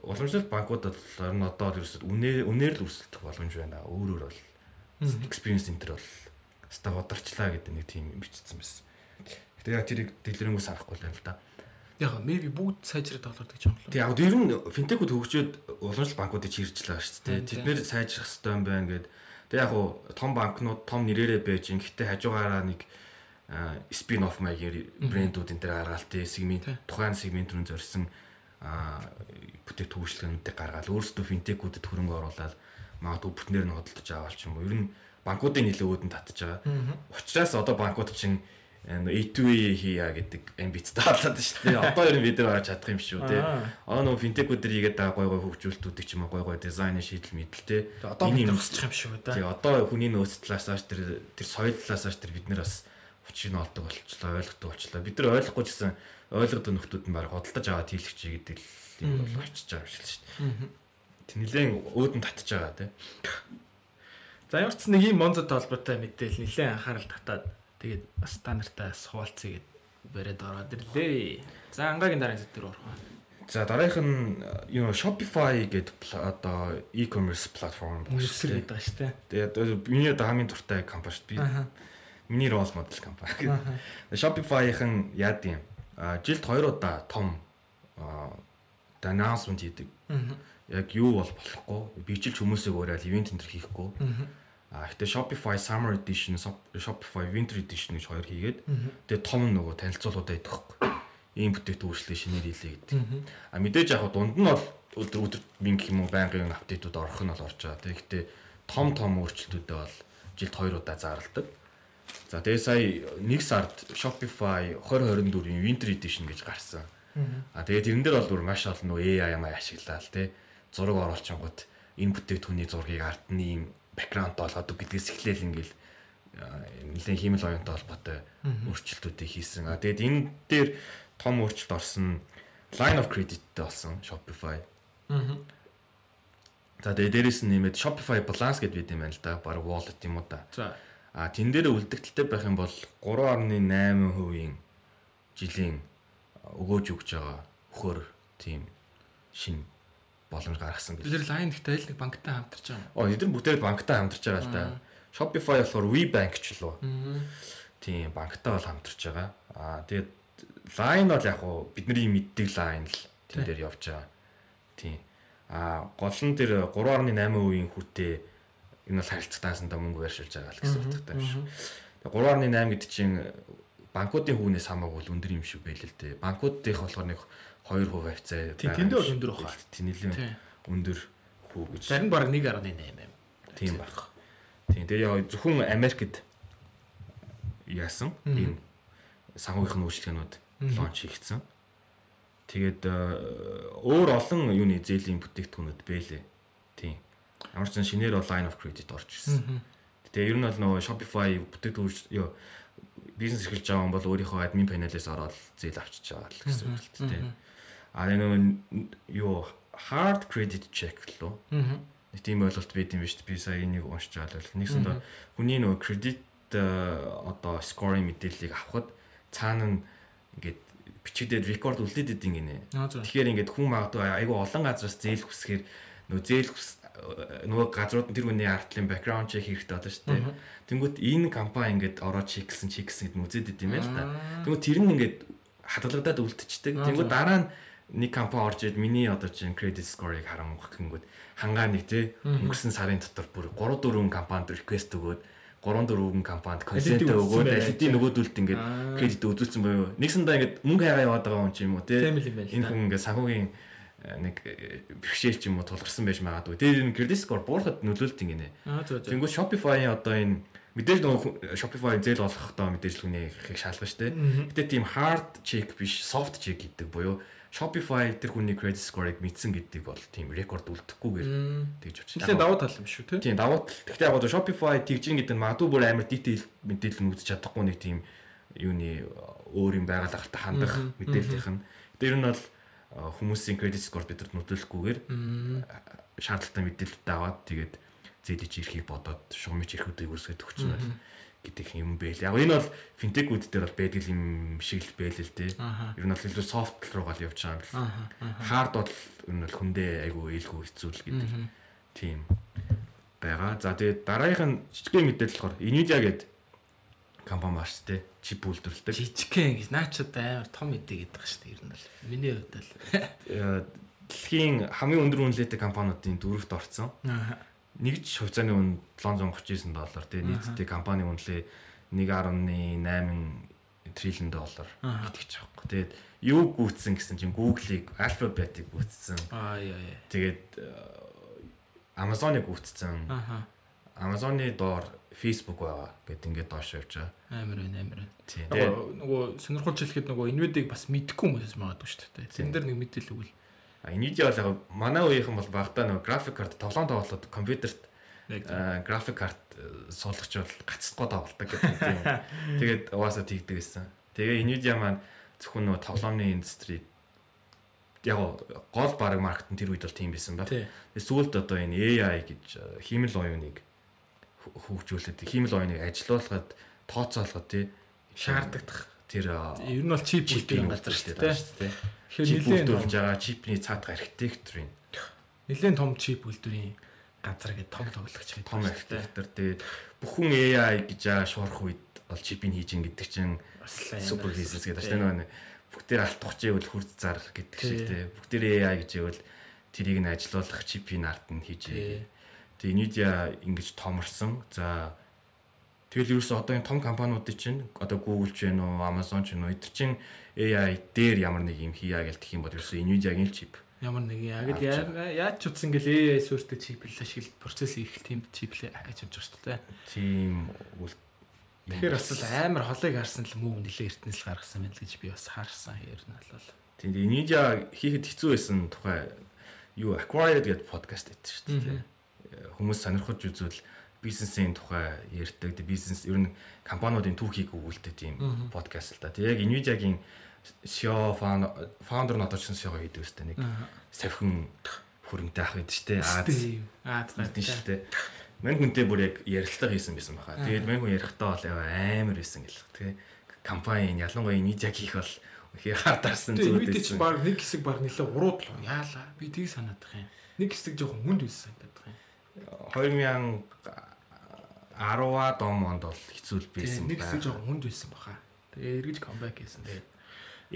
уламжлалт банкудад болохоор нь одоо л ерөөсөд үнээр үнээр л өрсөлдөх боломж байна. Өөрөөр бол experience center бол ста ударчлаа гэдэг нэг тийм юм бичсэн байсан. Гэтэ яг тэрийг дэлгэрэнгүй санахгүй л байна л да. Яг maybe бүгд сайжраад тоглоод гэж юм Тэг яг ер нь финтекүүд хөгжөөд уламжлалт банкуудыг чиржлээ шүү дээ. Мм, Тэд тийм. нэр сайжрах хэрэгтэй юм байна гэд. Тэг яг уу том банкнууд том нэрээрээ байж ин гэтээ хажуугаараа нэг спин оф маягийн брэндүүд энэ төр гаргаал тий сегмент Тийм. тухайн сегмент рүү зорьсон төвшлэгнүүдийг гаргаал өөрсдөө финтекүүдэд хөрөнгө оруулаад магадгүй бүтнээр нь хөдөлж аваад ч юм уу. Ер нь банкуудын нөлөө үүдэн татж байгаа. Учираас одоо банкуд чинь A2A хийя гэдэг амбицтай болоод шүү дээ. Одоо ер нь бид нар гарч чадах юм шүү дээ. Аа нөгөө финтекүүд дэр хийгээд байгаа гой гой хөгжүүлэлтүүдийг ч юм уу гой гой дизайн шийдэл мэтэл те. Одоо бид юм- тусчих юм шүү да. Тэгээ одоо хүний нөөц талаас ааш тэр тэр соёл талаас ааш тэр бид нар бас хүчийг нь олдог болчихлоо, ойлгодог болчихлоо. Бид нар ойлгохгүй гэсэн ойлгодог нөхдүүд нь баг хөдөлж аваад хийлгэж гэдэг л юм бол очиж байгаа юм шиг л шүү дээ. Тэг нилээн өөдөн татж байгаа те. За ямар ч нэг юм монзот холбоотой мэдээлэл нэлээд анхаарал татаад тэгээд бас та нартай бас хуваалцъя гэд бариад ороод ирлээ. За ангагийн дараагийн зүйл дээр орох. За дараагийнх нь юу Shopify гэдэг одоо e-commerce платформ байна гэдэг байгаа шүү дээ. Тэгээд миний одоо хамгийн туртай компани шүү дээ. Миний role model компани. Shopify-ийн яад юм. Жилд 2 удаа том announcement хийдэг. Яг юу бол болохгүй. Бичлж хүмүүсийг уурайал ивент энэ төр хийхгүй. А гэхдээ Shopify Summer Edition, Shop- Shopify Winter Edition гэж хоёр хийгээд тэгээ том нөгөө танилцуулуудаа идэхгүй. Ийм бүтээгдэхүүнчлээ шинээр хийлээ гэдэг. А мэдээж яг дунд нь бол өдөр өдөр минь гэх юм уу байнгын апдейтууд орох нь бол орж байгаа. Тэгэхдээ том том өөрчлөлтүүдээ бол жилд 2 удаа зарладаг. За тэгээ сая нэг сард Shopify 2024-ийн Winter Edition гэж гарсан. А тэгээ тэрэн дээр бол бүр маш олон нөө AI маяг ашиглаад те зураг оруулчингууд энэ бүтээгдэхүүний зургийг ард нь ийм бэкграунд болгоод гэдгээс эхлээл ингээл нэлээд химэл оюунтай холбоотой өөрчлөлтүүдийг хийсэн. А тэгээд энэ дээр том өөрчлөлт орсон line of creditтэй болсон Shopify. Мгм. За тэгээ дээрэс нь нэмээд Shopify Balance гэдэг байт юм байна л да. Бараг wallet юм уу да. За А тэн дээр үлдэгдэлтэй байх юм бол 3.8% жилийн өгөөж өгж байгаа хөр тийм шин боломж гаргасан гэл. нэр лайн гэхдээ аль нэг банктай хамтарч байгаа Оо эдгээр бүтээр банктай хамтарч байгаа л да. Shopify болохоор WeBank ч лөө. юм. Тийм банктай бол хамтарч байгаа. Аа тэгээд Line бол яг уу бидний мэддэг Line л тэн дээр явж байгаа. Тийм. Аа гол нь тэр 3.8% хүртээ энэ бол харилцагтаасандаа мөнгө байршуулж байгаа л гэсэн утгатай юм. Тэгээ 3.8 гэдэг чинь банкуудын хүүнээс хамаагүй л өндөр юм шиг байл л дээ. Банкуудынх болохоор нэг 2% хавцаа. Тийм, байгаа тэндээ бол өндөр баха. Тийм нэлээд өндөр хүү гэж. Зарим баг 1.8 юм. Тийм байх. Тийм. Тэгээ яа зөвхөн Америкт яасан ийм санхүүгийн үйлчлэгнүүд Мгм. лонч хийгдсэн. Тэгээд э, өөр олон юуны зээлийн бүтээгдэхүүнүүд бэлээ. Ямар ч шинээр бол line of credit орж ирсэн. Тэгээ ер нь бол нөгөө Shopify бүтээгдэхүүн ёо бизнес эрхэлж байгаа хүн бол өөрийнхөө админ панелээс ороод зээл авчиж байгаа л гэсэн үг л. Мгм. А нөгөө юу hard credit check лөө нэг тийм ойлголт байд юм биш үү? Би сая энийг уншиж байгаа л нэгсэндээ хүний нөгөө кредит одоо скоринг мэдээллийг авахд цаана нь ингээд бичигдээд рекорд үлдээд идэв гинэ. Тэгэхээр ингээд хүн магадгүй айгүй олон газраас зээл хүсгээр нөгөө зээл нөгөө газрууд нь тэр хүний артлын бэкграунд чек хэрэгтэй болно шүү дээ. Тэнгүүт энэ компани ингээд ороод чексэн чексэн гэдэг нь үзээд идэв юм байл та. Тэнгүүт тэр нь ингээд хадгалагдаад үлдчихдэг. Тэнгүүт дараа нь нэг компани орж ирээд миний одоо чинь credit score-ыг харангуй гингүүд хангаа нэг те өнгөрсөн сарын дотор бүр 3 4 компанид request өгөөд 3 4 компанид consent өгөөд алидийн нөгөөдөлд ингээд кредит үзүүлсэн боيو. Нэгсэндээ ингээд мөнгө хайгаа яваад байгаа хүн ч юм уу те. Л юм л Энэ хүн ингээд санхүүгийн нэг э, бэрхшээл ч юм уу тулгарсан байж магадгүй. Тэр энэ credit score буурахад нөлөөлт ингэнэ. Тэнгүүд Shopify-ийн одоо энэ мэдээж нөгөө хүн- Shopify зээл олохдоо мэдээж хүний ихийг шалгана шүү дээ. Гэтэ тийм hard check биш soft check гэдэг буюу Shopify тэр хүний credit score-ыг мэдсэн гэдэг бол тийм рекорд үлдэхгүйгээр тэгж авчих. Нилээ давуу тал юм шүү те. Тийм давуу тал. Гэхдээ яг одоо Shopify тэгж ин гэдэг нь магадгүй бүр амар detail мэдээлэл нь үзэж чадахгүй нэг тийм юуны өөр юм байгаль ахалтай хандах мэдээллийнх нь. Тэр нь бол э, хүмүүсийн credit score бидэнд нөлөөлөхгүйгээр Мм. шаардлагатай мэдээлэлтэй аваад тэгээд зээлж ирэхийг бодоод шугамж ирэхүүдийг үүсгэж өгч юм байна. гэдэг юм бэ л. Яг энэ бол финтекүүд дээр бол байдаг юм шиг л байл л дээ. Ер нь бол илүү софт руугаа л явж байгаа юм бэл. Хард бол ер нь бол хүндээ айгүй ээлгүй хэцүүл гэдэг Мгм. тийм байгаа. За тэгээд дараагийнх нь жижигхэн мэдээлэл болохоор Nvidia гэдэг компани маш тээ чип үйлдвэрлэдэг. Жижигхэн гэж наачад амар том идэ гэдэг шүү дээ. Ер нь бол миний хувьд бол. Э, Дэлхийн хамгийн өндөр үнэлгээтэй компаниудын дөрөвт орсон. Нэгж хувьцааны үн 739 доллар тэгээ нийтдээ компани үнэлээ 1.8 триллион доллар байгаа байхгүй. Тэгээд юу гүйцсэн гэсэн чинь Google-ийг Alphabet-ийг гүйцсэн. Аа яа яа. Тэгээд э, Amazon-ыг гүйцсэн. Аха. Amazon-ы доор Facebook байгаа гэд ингээд доош явж байгаа. Амар байна амар байна. Тийм. Тэгээ Тэгээд нөгөө сонирхолж хэлэхэд нөгөө Nvidia-г бас мэдгүй хүмүүс магадгүй шүү дээ. Тэн дээр нэг мэдээлэл өгвөл. Nvidia бол яг манай үеийнхэн бол багтаа нөгөө график карт тоглоом тоглоод компьютерт график карт суулгач бол гацдгаа давалдаг гэдэг юм. Тэгээд угаасаа тэгдэг гэсэн. Тэгээ Nvidia маань зөвхөн нөгөө тоглоомны индустрид яг гол баг маркет нь тэр үед бол тийм байсан ба. тий. Тэгээ сүүлд одоо энэ AI гэж э, хиймэл оюуныг хөгжүүлээд хиймэл оюуныг ажилуулахад тооцоолоход тий Шаардагдах. тэр Ер нь бол чип үлдэх газар шүү дээ. тий. Тэгэхээр нэлээд том- байгаа чипний цаатах архитектурын нэлээд том чип үйлдвэрийн газар гэдэг том тоглогч гэдэг. том архитектор тэгээд бүхэн AI гэж байгаа шуурх үед бол чипийг хийж ин гэдэг чинь супер бизнес гэдэг чинь нөгөө бүгдээр алтгах чивэл хурц зар гэдэг шиг Тий. тий. Бүгдээр AI гэж ивэл тэрийг нь ажилуулах чипийн арт нь хийж. Тэгээ Nvidia ингэж томорсон. За тэгэл ерөөсөө одоо энэ том компаниудын чинь одоо Google ч вэ нөө Amazon ч вэ нөө эдгээр чинь AI дээр ямар нэг юм хийя гэлтэх юм бол ерөөсөө Nvidia-гийн л чип. Ямар нэг яг яа- яаж ч утсан ингээл AI суурьтай чип л ашигла процесс их тийм чип л байгаа шүү дээ. Тийм үл Тэгэхээр бас л амар холыг харсан л муу нэлээ эртнээс л гаргасан байна л гэж би бас харсан нь бол. Тийм Nvidia хийхэд хэцүү байсан тухай юу Acquired гэдэг подкаст байдаг шүү дээ. Хүмүүс сонирхож үзвэл бизнесийн тухай ярьдаг. Бизнес ер нь компаниудын түүхийг өгүүлдэг тийм подкаст л да. Тэгээ яг Nvidia-гийн CEO founder нь одоо ч CEO хийдэг өстэй нэг савхин хөрөнгөтэй ах байдаг шүү дээ. Аз Аз гэдэг шүү дээ. Мань хүнтэй бүр яг ярилцлага хийсэн байсан баха. Тэгээд мань хүн ярихдаа бол амар байсан гэл. Тэгээ компани ялангуяа Nvidia хийх бол ихе хардарсан зүйл бид чи байсан. баг нэг хэсэг баг нэлээ урууд л яалаа. Би тийг санаад байгаа юм. Нэг хэсэг жоохон хүнд байсан гэдэг. 2010-аад онд бол хэцүү л байсан нэг хэсэг байна. жоохон хүнд байсан баха. Тэгээ эргэж камбэк хийсэн. Тэгээ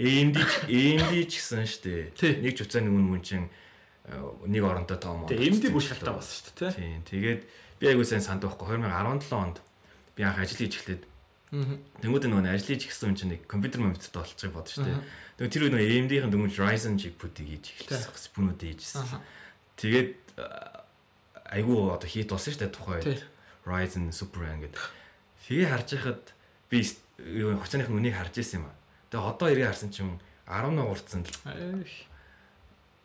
AMD ч- AMD ч гэсэн шүү дээ. Нэг ч уцаа нэг мөн чин нэг оронтой том. Тэгээ MD бүр шалтгаан болсон шүү дээ, тий. Тийм. Тэгээд би айгуу сайн санд байхгүй 2017 онд би анх ажил хийж эхлээд. Тэнгүүд нөгөө ажил хийж гисэн юм чинь нэг компьютер моменттэй болчих бодож штэ. Тэгээ тэр үед нөгөө AMD-ийн дөнгөж Ryzen chip-үүдийг хийж эхэлсэн. Спүнүүд хийжсэн. Тэгээд айгүй одоо хийт болсон штэ тухай Тий. Ryzen Super ингээд. Тэгээ харж байхад би хуцааныхын үнийг харж ирсэн юм аа. Тэгээ одоо ирээ харсан чинь 11 урдсан л Эх.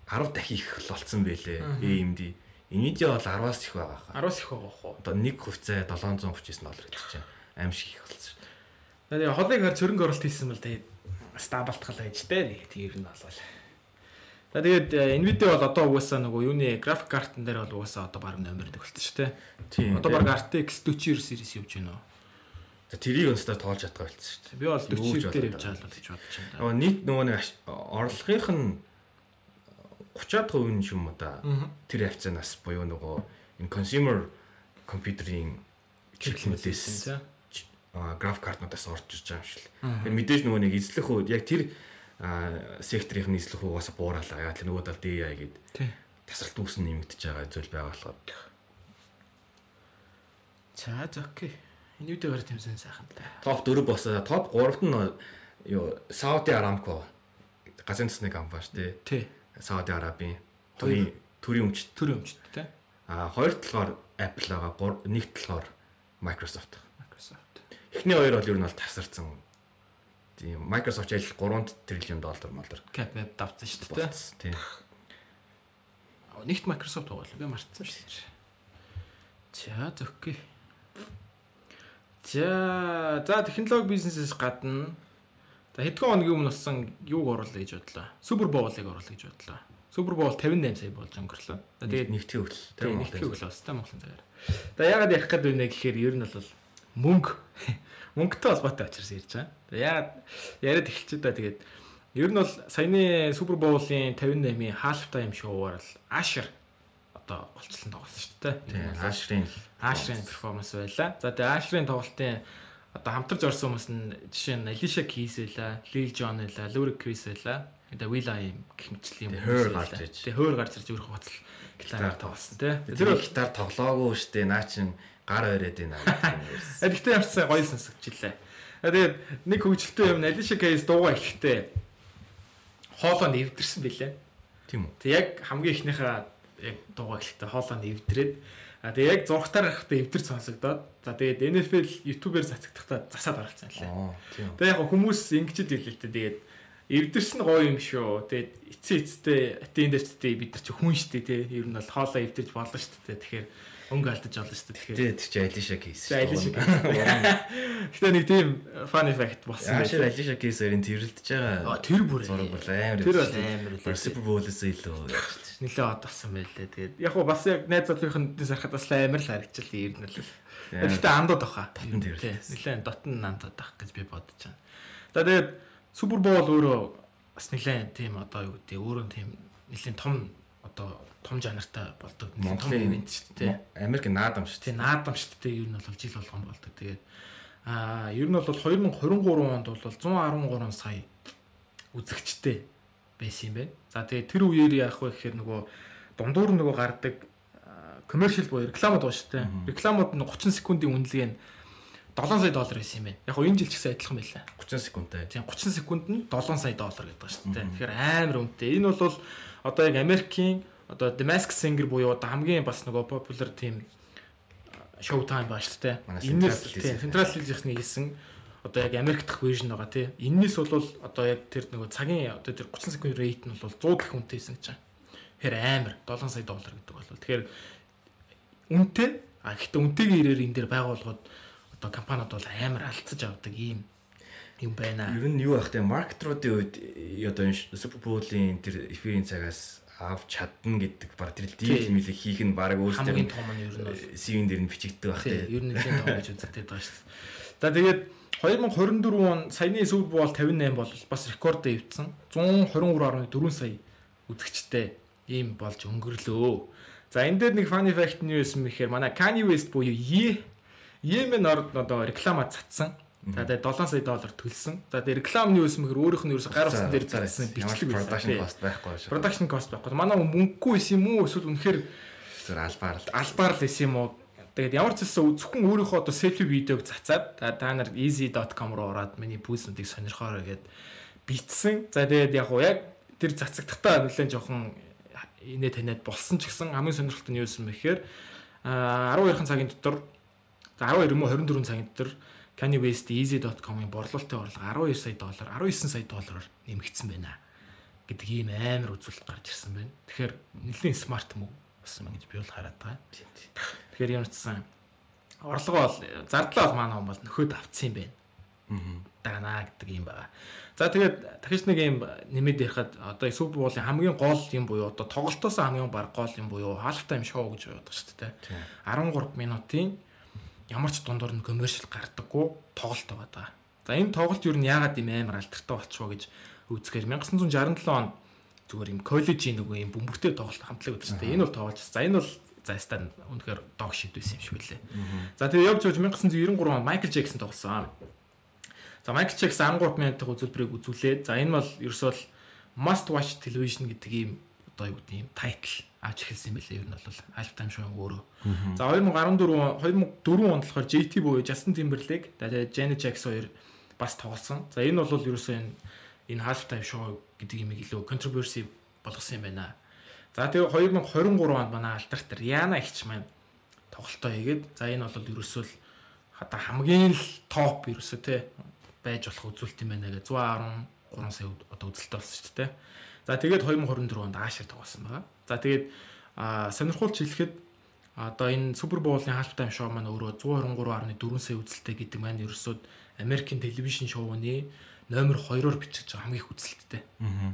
10 дахин их л болцсон байлээ. AMD. Nvidia бол 10-аас их байгаа хаа. 10-аас их байгаа хөө. Одоо нэг хувьцаа 739 доллар гэж чинь аим шиг их болсон. Тэгээ холыг хар зөрөнгө оруулалт хийсэн бол тэгээд стабалтгал байж тээ. Тэр нь болвол. За тэгээд э, Nvidia бол одоо угаасаа нөгөө юуны график картн дээр бол угаасаа одоо баг номер болчихсон шүү дээ. Тийм. Одоо баг RTX 40 series явж байна уу? За тэрийг өнсдөө тоолж чадгаа болсон шүү дээ. Би бол Юу гэж 40 дээр явж байгаа л гэж бодож байна. Аа нийт нөгөө нэг орлогынх нь 30% нь юм уу да. Тэр хавцаанаас буюу нөгөө энэ consumer компьютерийн чиглэлүүдээс за. аа график картнуудаас орж иж байгаа юм шиг. Аа. Тэр мэдээж нөгөө нэг эзлэх үү яг тэр секторын үү угаасаа бууралаа. Яг тэр нөгөө тал DI гээд Тий. тасралт үүсэн нэмэгдэж байгаа зүйл байгаа болохоор. За за окей. Nvidia-гаар тэмсэн сайхан та. Топ 4 босоо топ 3-т нь юу Saudi Aramco газрын цэсний компани шүү дээ. Тий. Сауди Арабийн төрийн төрийн өмчт. Төр өмчт те. А хоёр талаар Apple байгаа, гур- нэг талаар Microsoft. Microsoft. Эхний хоёр бол ер нь бол тасарсан. Тийм Microsoft ажил 3 триллион доллар молор Cap web давсан шүү дээ. Тийм. Нэгт Microsoft байгаа л би мартсан шүү. За окей. За за технологи бизнесээс гадна за хэдхэн хоногийн өмнө болсон юуг оруулах гэж бодлоо. Супер боулыг оруулах гэж бодлоо. Супер боул 58 сая болж өнгөрлөө. Тэгээд Тэгээд нэгтгэн хөтөл. Тэгээ нэг тийг л бас та Монголын цагаар. За яагаад ярих гээд байна гэхээр ер нь бол мөнгө мөнгөтэй холбоотой учраас ярьж байгаа. Яагаад яриад эхэлчихэ да тэгээд ер нь бол саяны Супер Боулын 58-ийн half time show-аар л Ашер одоо голчлон тоглосон шүү дээ. Тийм аашрын Ашрын перформанс байла. За тэгээ Ашрын тоглолтын одоо хамтарч орсон хүмүүс нь жишээ нь Алиша Кейс байла, Лил Джон байла, Лүрик Крис байла. Тэгээ Вила юм гэх мэтчлийн Тэгээ хойр гарч ирж. Тэгээ хойр гарч ирж өөрөөх боцол гитараар тоглосон тий. Тэр гитар тоглоогүй штэ наа чин гар өрөөд байна гэдэг юм ярьсан. А гэхдээ сайн гоё сонсогдчихлээ. А тэгээд нэг хөгжилтэй юм Алиша Кейс дуугаа эхлэхдээ хоолоо нэвдэрсэн билээ. Тийм үү? Тэг яг хамгийн ихнийхээ яг дуугаа эхлэхдээ хоолоо нэвдрээд а тэг яг зургатаар гарахтаа эвдэр сонсогдоод за тэгээд NFL YouTube-ээр цацагдахтаа засаад оролцсон лээ. Аа. Тэг яг хүмүүс ингэж л хэлээ л. Тэгээд эвдэрсэн гоё юм шүү. Тэгээд эцээ эцтэй attendance-тэй бид нар чи хүн штэ тий. Ер нь бол хоолоо эвдэрж болно штэ. Тэгэхээр өнгө алдаж болно штэ. Тэгэхээр Тэгээд чи Алиша кейс. Алиша Гэтэ нэг тийм fun fact болсон Яашир байлээ. Алиша кейсэрийн тэрэлдэж байгаа. Аа тэр бүр зураг бол амар. Тэр бол амар үлээ. Супер боулээс илүү яаж ч. нэлээ од болсон байлээ. Тэгээд яг хуу бас яг найз залуухийн сарахад бас амар л харагчлаа ер нь л. Гэхдээ андууд баха. Дотн. Тий, нэлээ дотн андууд бах гэж би бодож байна. За тэгээд Супер Боул өөрөө бас нэлээ тийм одоо юу гэдэг өөрөө тийм нэлээ том одоо том жанртай болдог. Том ивент шүү дээ. Америк наадам шүү Тий, наадам шүү дээ. Ер нь бол жил болгон болдог. Тэгээд аа ер нь бол 2023 онд бол 113 сая үзэгчтэй байсан юм байна. За тэгээд тэр үеэр яах вэ гэхээр нөгөө дундуур нөгөө гардаг коммершил буюу рекламууд байна шүү дээ. Рекламууд нь 30 секундын үнэлгээ нь 7 сая доллар байсан юм байна. Яг энэ жил ч гэсэн адилхан байлаа. 30 секундтай. Тийм 30 секунд нь 7 сая доллар гэдэг шүү дээ. Тэгэхээр амар үнэтэй. Энэ бол одоо яг Америкийн одоо The Masked Singer буюу одоо хамгийн бас нөгөө popular team Showtime баа шүү дээ. Энэс Central тийм Television. Central Television-ы хийсэн одоо яг Америк дахь version байгаа тий. Энэс бол одоо яг тэр нөгөө цагийн одоо тэр 30 секунд rate нь бол 100 дахь үнэтэйсэн гэж байна. Тэгэхээр амар 7 сая доллар гэдэг бол тэгэхээр үнэтэй а гэхдээ үнэтэйгийн ирээр энэ дээр байгууллагууд одоо компаниуд бол амар алдсаж авдаг ийм юм байна. Ер нь юу байх вэ? Маркетруудын үед одоо энэ Супер Боулын тэр эфирийн цагаас авч чадна гэдэг баг тэр дийл Тийм. мэлэг хийх нь баг хамгийн өөрсдөө том нь ер нь бол CV-н дээр нь бичигддэг байх тий, тий. ер нь нэлээд том гэж үзэгдээд байгаа шүү дээ. За тэгээд 2024 он саяны Super Bowl 58 бол бас рекорд дэвтсэн. 123.4 сая үзэгчтэй ийм болж өнгөрлөө. За энэ дээр нэг funny fact нь юу юм бэхээр манай Kanye West буюу Ye Yemen орд одоо реклама цацсан. За тэгээд 7 сая доллар төлсөн. За тэгээд реклам нь юу юм бэхээр өөрийнх нь ерөөсө гар утсан дээр бичсэн бичлэг байсан. production cost байхгүй шүү. Production cost байхгүй. Манай мөнгөгүй байсан юм уу? Эсвэл үнэхээр Тэр албаар л албаар л исэн юм уу? Тэгээд ямар ч зүйл зөвхөн өөрийнхөө одоо селфи видеог цацаад та нар easy.com руу ороод миний пүүснүүдийг сонирхоорой гэд битсэн. За тэгээд яг уу яг тэр цацагдахтаа нэлээд жоохон инээ таниад болсон ч гэсэн хамгийн сонирхолтой нь юу юм бэ гэхээр а 12 цагийн дотор за 12 юм уу 24 цагийн дотор Kanye West easy.com-ын борлуулалтын орлого 12 сая доллар 19 сая доллараар нэмэгдсэн байна гэдэг ийм амар үзүүлэлт гарч ирсэн байна. Тэгэхээр нэлийн смарт мөв болсон юм гэж би бол хараад байгаа. Тэгэхээр ямар ч сан орлого бол зардлаа бол манай хүн бол нөхөд авцсан юм байна. Даганаа гэдэг юм байгаа. За тэгээд дахиж нэг юм нэмээд ярихад одоо Супер Боулын хамгийн гол юм буюу одоо тоглолтоос хамгийн баг гол юм буюу half time show гэж байдаг шүү дээ. 13 минутын ямар ч дундуур нь коммершил гардаггүй тоглолт байгаа. За энэ тоглолт юу нь яагаад юм амар алдартай болчихоо гэж үзэхээр 1967 он зүгээр юм коллежийн нөгөө юм бөмбөртэй тоглолт хамтлаг байдаг шүү дээ. Энэ бол тоглож. За энэ бол заастаа үнэхээр дог шид байсан юм шиг үлээ. За тэгээ явж явж 1993 он Майкл Джексон тоглосон. За Майкл Джексон 13 минутын үзүүлбэрийг үзүүлээд за энэ бол ерөөсөө must watch television гэдэг ийм одоо юу гэдэг юм тайтл авч эхэлсэн юм байлээ. Ер нь бол half time show өөрөө. За 2014 2004 онд болохоор JT буюу Justin Timberlake тэгээд Janet Jackson хоёр бас тоглосон. За энэ бол ерөөсөө энэ энэ half time show гэдэг юм илүү controversy болгосон юм байна. За тэгээ 2023 онд манай алдарт Rihanna ихч маань тоглолтоо хийгээд за энэ бол ерөөсөө л одоо хамгийн л топ ерөөсөө те байж болох үзүүлэлт юм байна гэж 113 сая одоо үзэлтэй болсон шүү дээ. За тэгээд 2024 онд Аашир тоглосон байгаа. За тэгээд сонирхолч хэлэхэд одоо энэ Супер Боулын half time show маань өөрөө 123.4 сая үзэлтэй гэдэг маань ерөөсөө Америкийн телевизэн шоуны номер 2-оор бичиж байгаа хамгийн их үзэлттэй.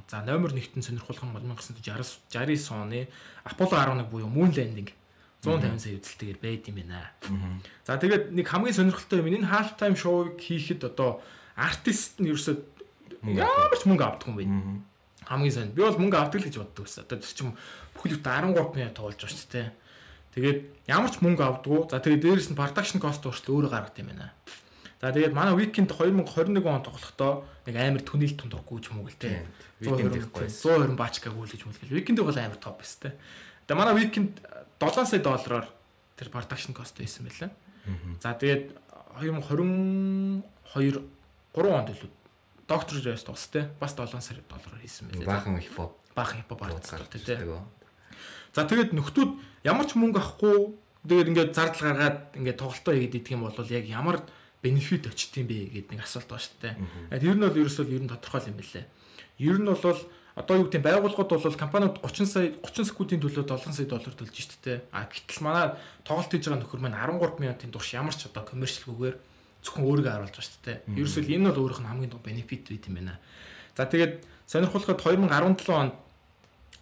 За номер 1-т нь сонирхолтой нь 1960 69 оны Apollo 11 буюу Moon Landing 150 сая үзэлтэйгээр байд юм байна. За тэгээд нэг хамгийн сонирхолтой юм энэ half time show-ыг хийхэд одоо артист нь ерөөсөө ямар ч мөнгө авдаг юм байна. Хамгийн сонь. Би бол мөнгө авдаг л гэж боддог байсан. Одоо тэр чинь бүхэл бүтэн 13 минут тоглож байгаа шүү дээ. Тэгээд ямар ч мөнгө авдаггүй. За тэгээд дээрэс нь production cost өөрчлөлт өөрөө гаргад юм байна. За тэгээд манай weekend 2021 он тоглохдоо нэг амар түнэл тунд урггүй ч юм уу гэлтэй. Weekend ихгүй. 120 баачка гүйлж мүлгэл. Weekend бол амар топ байсан те. Тэгээд манай weekend 7 сая доллараар тэр production cost байсан байлаа. За тэгээд 2022 3 онд илүү доктор Жэс тустай бас 7 сая доллараар хийсэн байлаа. Баахан хипхоп Баахан хипхоп гарч артист тий. ирдэг. За тэгээд нөхдүүд ямар ч мөнгө авахгүй тэгээд ингээд зардал гаргаад ингээд тоглолтоо хийгээд идэх юм бол яг ямар бенефит очт юм бэ гэдэг нэг асуулт байна шүү дээ. Ер нь бол ерөөсөө ер нь тодорхой юм билээ. Ер нь бол одоо юу гэдэг байгууллагууд бол компаниуд 30 сая 30 секундын төлөө 7 сая доллар төлж шүү дээ. А гэтэл манай тоглолт хийж байгаа нөхөр маань 13 минутын турш ямар ч одоо коммерчилгүйгээр зөвхөн өөрийгөө харуулж байгаа шүү дээ. Ерөөсөө энэ бол өөрийнх нь хамгийн том бенефит байт юм байна. За тэгээд сонирхолтой 2017 онд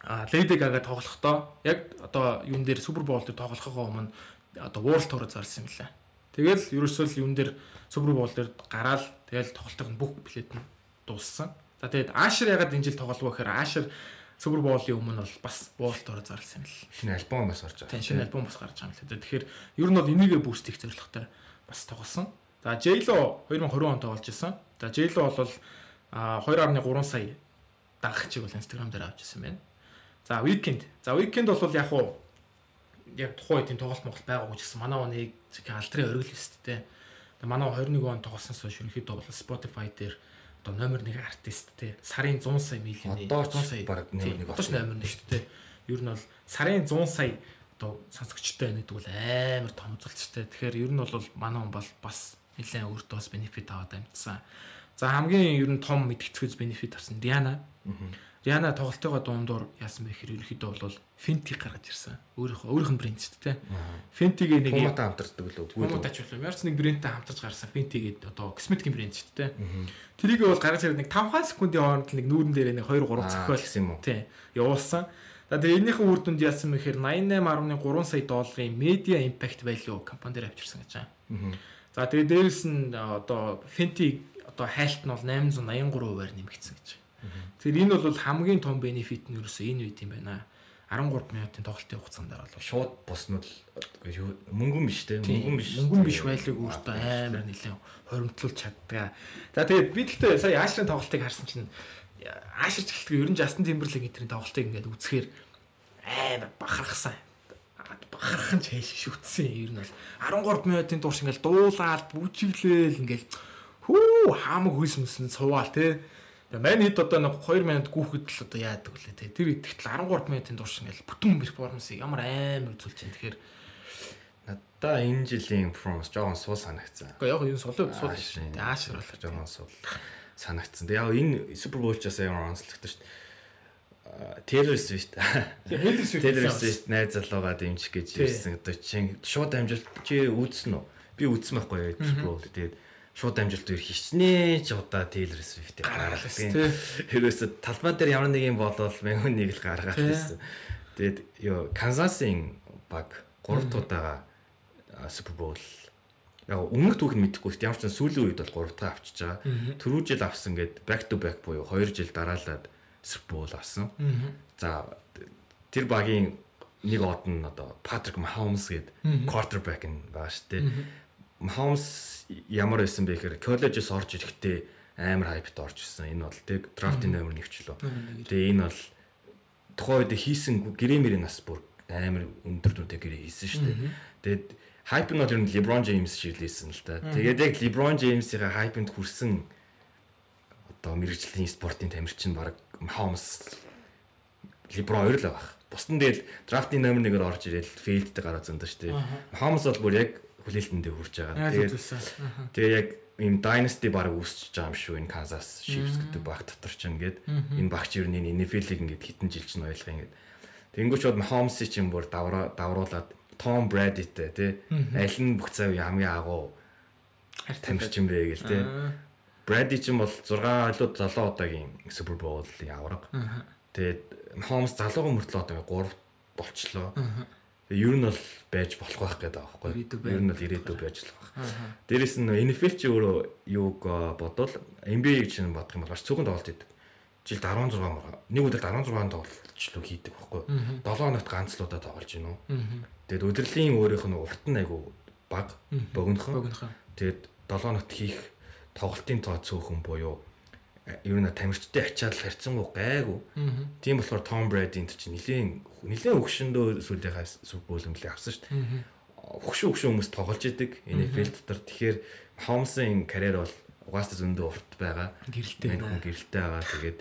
А Lady Gaga тоглохдоо яг одоо юун дээр Super Bowl дээр тоглохоо өмнө одоо World Tour зарласан юм лээ. Тэгэл ерөөсөө л юун дээр Super Bowl дээр гараал тэгэл тоглолтын бүх билет нь дууссан. За тэгээд Asher ягаад энэ жил тоглохгүй гэхээр Asher Super Bowl-ийн өмнө бол бас World Tour зарласан юм л. Шинэ альбом бас Тийм байгаа. шинэ альбом бас гарч байгаа юм лээ. Тэгэхээр ер нь бол энийгээ бүүст хийх зорилготой бас тоглосон. За J-Lo 2020 онд тоглож исэн. За J-Lo бол а 2.3 сая дагагчийг бол Instagram дээр авч ирсэн байна. За Weekend. За Weekend бол яг уу яг тухайн үеийн тоглолт Монгол байгаагүй ч гэсэн манай нэг алдрын оргил өст тэ. Тэгээ манай 21 он тоглосноос хойш ерөнхийдөө бол Spotify дээр одоо номер 1 артист тэ. Сарын 100 сая ч 100 сая бараг номер тийм, нэг Одоо ч болсон. номер 1 шүү дээ. Ер нь бол сарын 100 сая одоо сонсогчтой байна гэдэг бол амар том үзүүлэлттэй. Тэгэхээр ер нь бол манай хүн бол бас нэлээд өөртөө бас бенефит аваад амьдсан. За хамгийн ер нь том мэдгэцгүйз бенефит авсан Rihanna. Rihanna тоглолтойгоо дундуур яасан бэ гэхээр ерөнхийдөө бол Fenty гаргаж ирсэн. Өөрийнхөө өөрийнх нь брэнд шүү дээ. Fenty-гийн нэг юм Пуматай хамтардаг л үү? Пуматач болов. Ямар ч нэг брэндтэй хамтарч гарсан Fenty гэдэг одоо косметикийн брэнд шүү дээ. Тэрийг бол гаргаж ирээд нэг 5 секундын хооронд нэг нүүрэн дээр нэг 2 3 зохиол гэсэн юм уу? Тийм. Явуулсан. За тэгээ энийхэн үр дүнд яасан мэхээр 88.3 сая долларын media impact value компани дээр авчирсан гэж байгаа. За тэгээ дээрэс нь одоо Fenty одоо хайлт нь бол 883%-аар нэмэгдсэн гэж. Тэгэхээр энэ бол хамгийн том бенефит нь ерөөсөө энэ үед юм байна. 13 минутын тоглолтын хугацаанд бол Шууд боснол мөнгөн биш те мөнгөн биш. мөнгөн биш байлыг өөртөө амар нэлээд хоримтлуулж чаддаг. За тэгээд бид л тэ сая Аашрын тоглолтыг харсан чинь Аашр ч гэлтгүй ер нь Justin Timberlake эдрийн тоглолтыг ингээд үзэхээр амар бахархсан. Бахархан ч хайш шүтсэн ер нь бол 13 минутын турш ингээд дуулаад бүжиглээл ингээд хүү хаамаг хүйс мэсэн суугаал те. Мань хэд одоо нэг 2 минут гүүхэд л одоо яадаг үлээ те. Тэр идэхтэл 13 минутын турш ингээд бүтэн перформансыг ямар амар үзүүлж чинь тэгэхээр Надаа энэ жилийн performance жоохон сул санагцсан. Гэхдээ яг энэ сулуу сул Аашрын. шүү. Аашр бол Жоохон сул санагцсан. Тэгээ яг энэ Super Bowl-чаас ямар онцлогдсон шүү дээ. Taylor Swift Taylor байсан. Swift найз залуугаа дэмжих гэж ирсэн. Одоо чинь шууд амжилт чи үзсэн үү? Би үзсэн байхгүй Bowl. Тэгээд шууд амжилт үер хичнээн ч удаа Taylor Swift-ийг Гаргалаа гаргалсан. тий. Ерөөсө талбай дээр ямар нэг юм болол нэг л гаргаад Тий. байсан. Тэгээд ёо Канзасын баг 3 тудаага Super Bowl яг өмнөх түүх нь мэдэхгүй шүү дээ. Ямар ч сүүлийн үед бол 3 дахь авчиж байгаа. Түрүү жил авсан гэд back to back буюу 2 жил дараалаад Bowl авсан. За тэр багийн нэг од нь одоо Patrick Mahomes гээд quarterback нь байгаа шүү дээ. Mahomes ямар байсан бэ гэхээр коллежээс орж ирэхдээ амар хайпт орж ирсэн. Энэ бол тэг драфтын номер 1 ч лөө. Тэгээ энэ бол тухайн үед хийсэн грэмэрийн нас бүр амар өндөр дүнтэй гэрээ хийсэн шүү дээ. Тэгээд хайп нь бол ер нь LeBron James шиг л хийсэн л да. Тэгээд яг LeBron James-ийн хайпнд хүрсэн одоо мэрэгжлийн спортын тамирчин баг Mahomes LeBron хоёр л байх. Бусдын дээр драфтын номер 1-ээр орж ирэл фейлдтэй гараа зөндөө шүү дээ. Mahomes бол бүр яг хүлээлтэндээ хүрч байгаа. Тэгээд Тэгээ яг ийм dynasty баг үүсчихэж байгаа юм шүү. Энэ Kansas Chiefs гэдэг баг дотор ч ингээд энэ багч юу нэг NFL-ийг ингээд хитэн жил чинь ойлгох ингээд Тэнгүүч бод Mahomes-ийг чинь бүр давраа давруулаад Tom Brady-тэй тий аль нь бүх цав хамгийн агуу тамирчин бэ гээл тий Brady чинь бол 6 илүү 7 удаагийн Super Bowl-ийн авраг. Тэгээд Mahomes залуухан мөртлөө одоо 3 болчлоо. Тэгээ ер нь бол байж болох байх гэдэг байх Ер нь бол ирээдүй байж болох байх. Дээрээс нь NFL ч өөрөө юуг бодвол NBA-г чинь бодох юм бол маш цөөхөн тоглолт хийдэг. Жилд 16 мөр. Нэг өдөрт 16 тоглолтлоо хийдэг байхгүй. 7 хоногт ганц л удаа тоглож гинөө. Тэгээд удирдлийн өөрийнх нь урт нь айгу баг. Богинохон. Тэгээд 7 хоногт хийх тоглолтын тоо цөөхөн буюу э, ер нь тамирчтай ачаал харьцангуй гайгүй. Тийм болохоор Том Брэди энэ чинь нилийн нилийн өгшөндөө сүүлийнхаа сүбүүлэмлээ авсан шүү дээ. Өгшөө өгшөө хүмүүс тоглож идэг NFL дотор. Тэгэхээр Холмсын карьер бол угаасаа зөндөө урт байгаа. Гэрэлтэй хүн гэрэлтэй байгаа. Тэгээд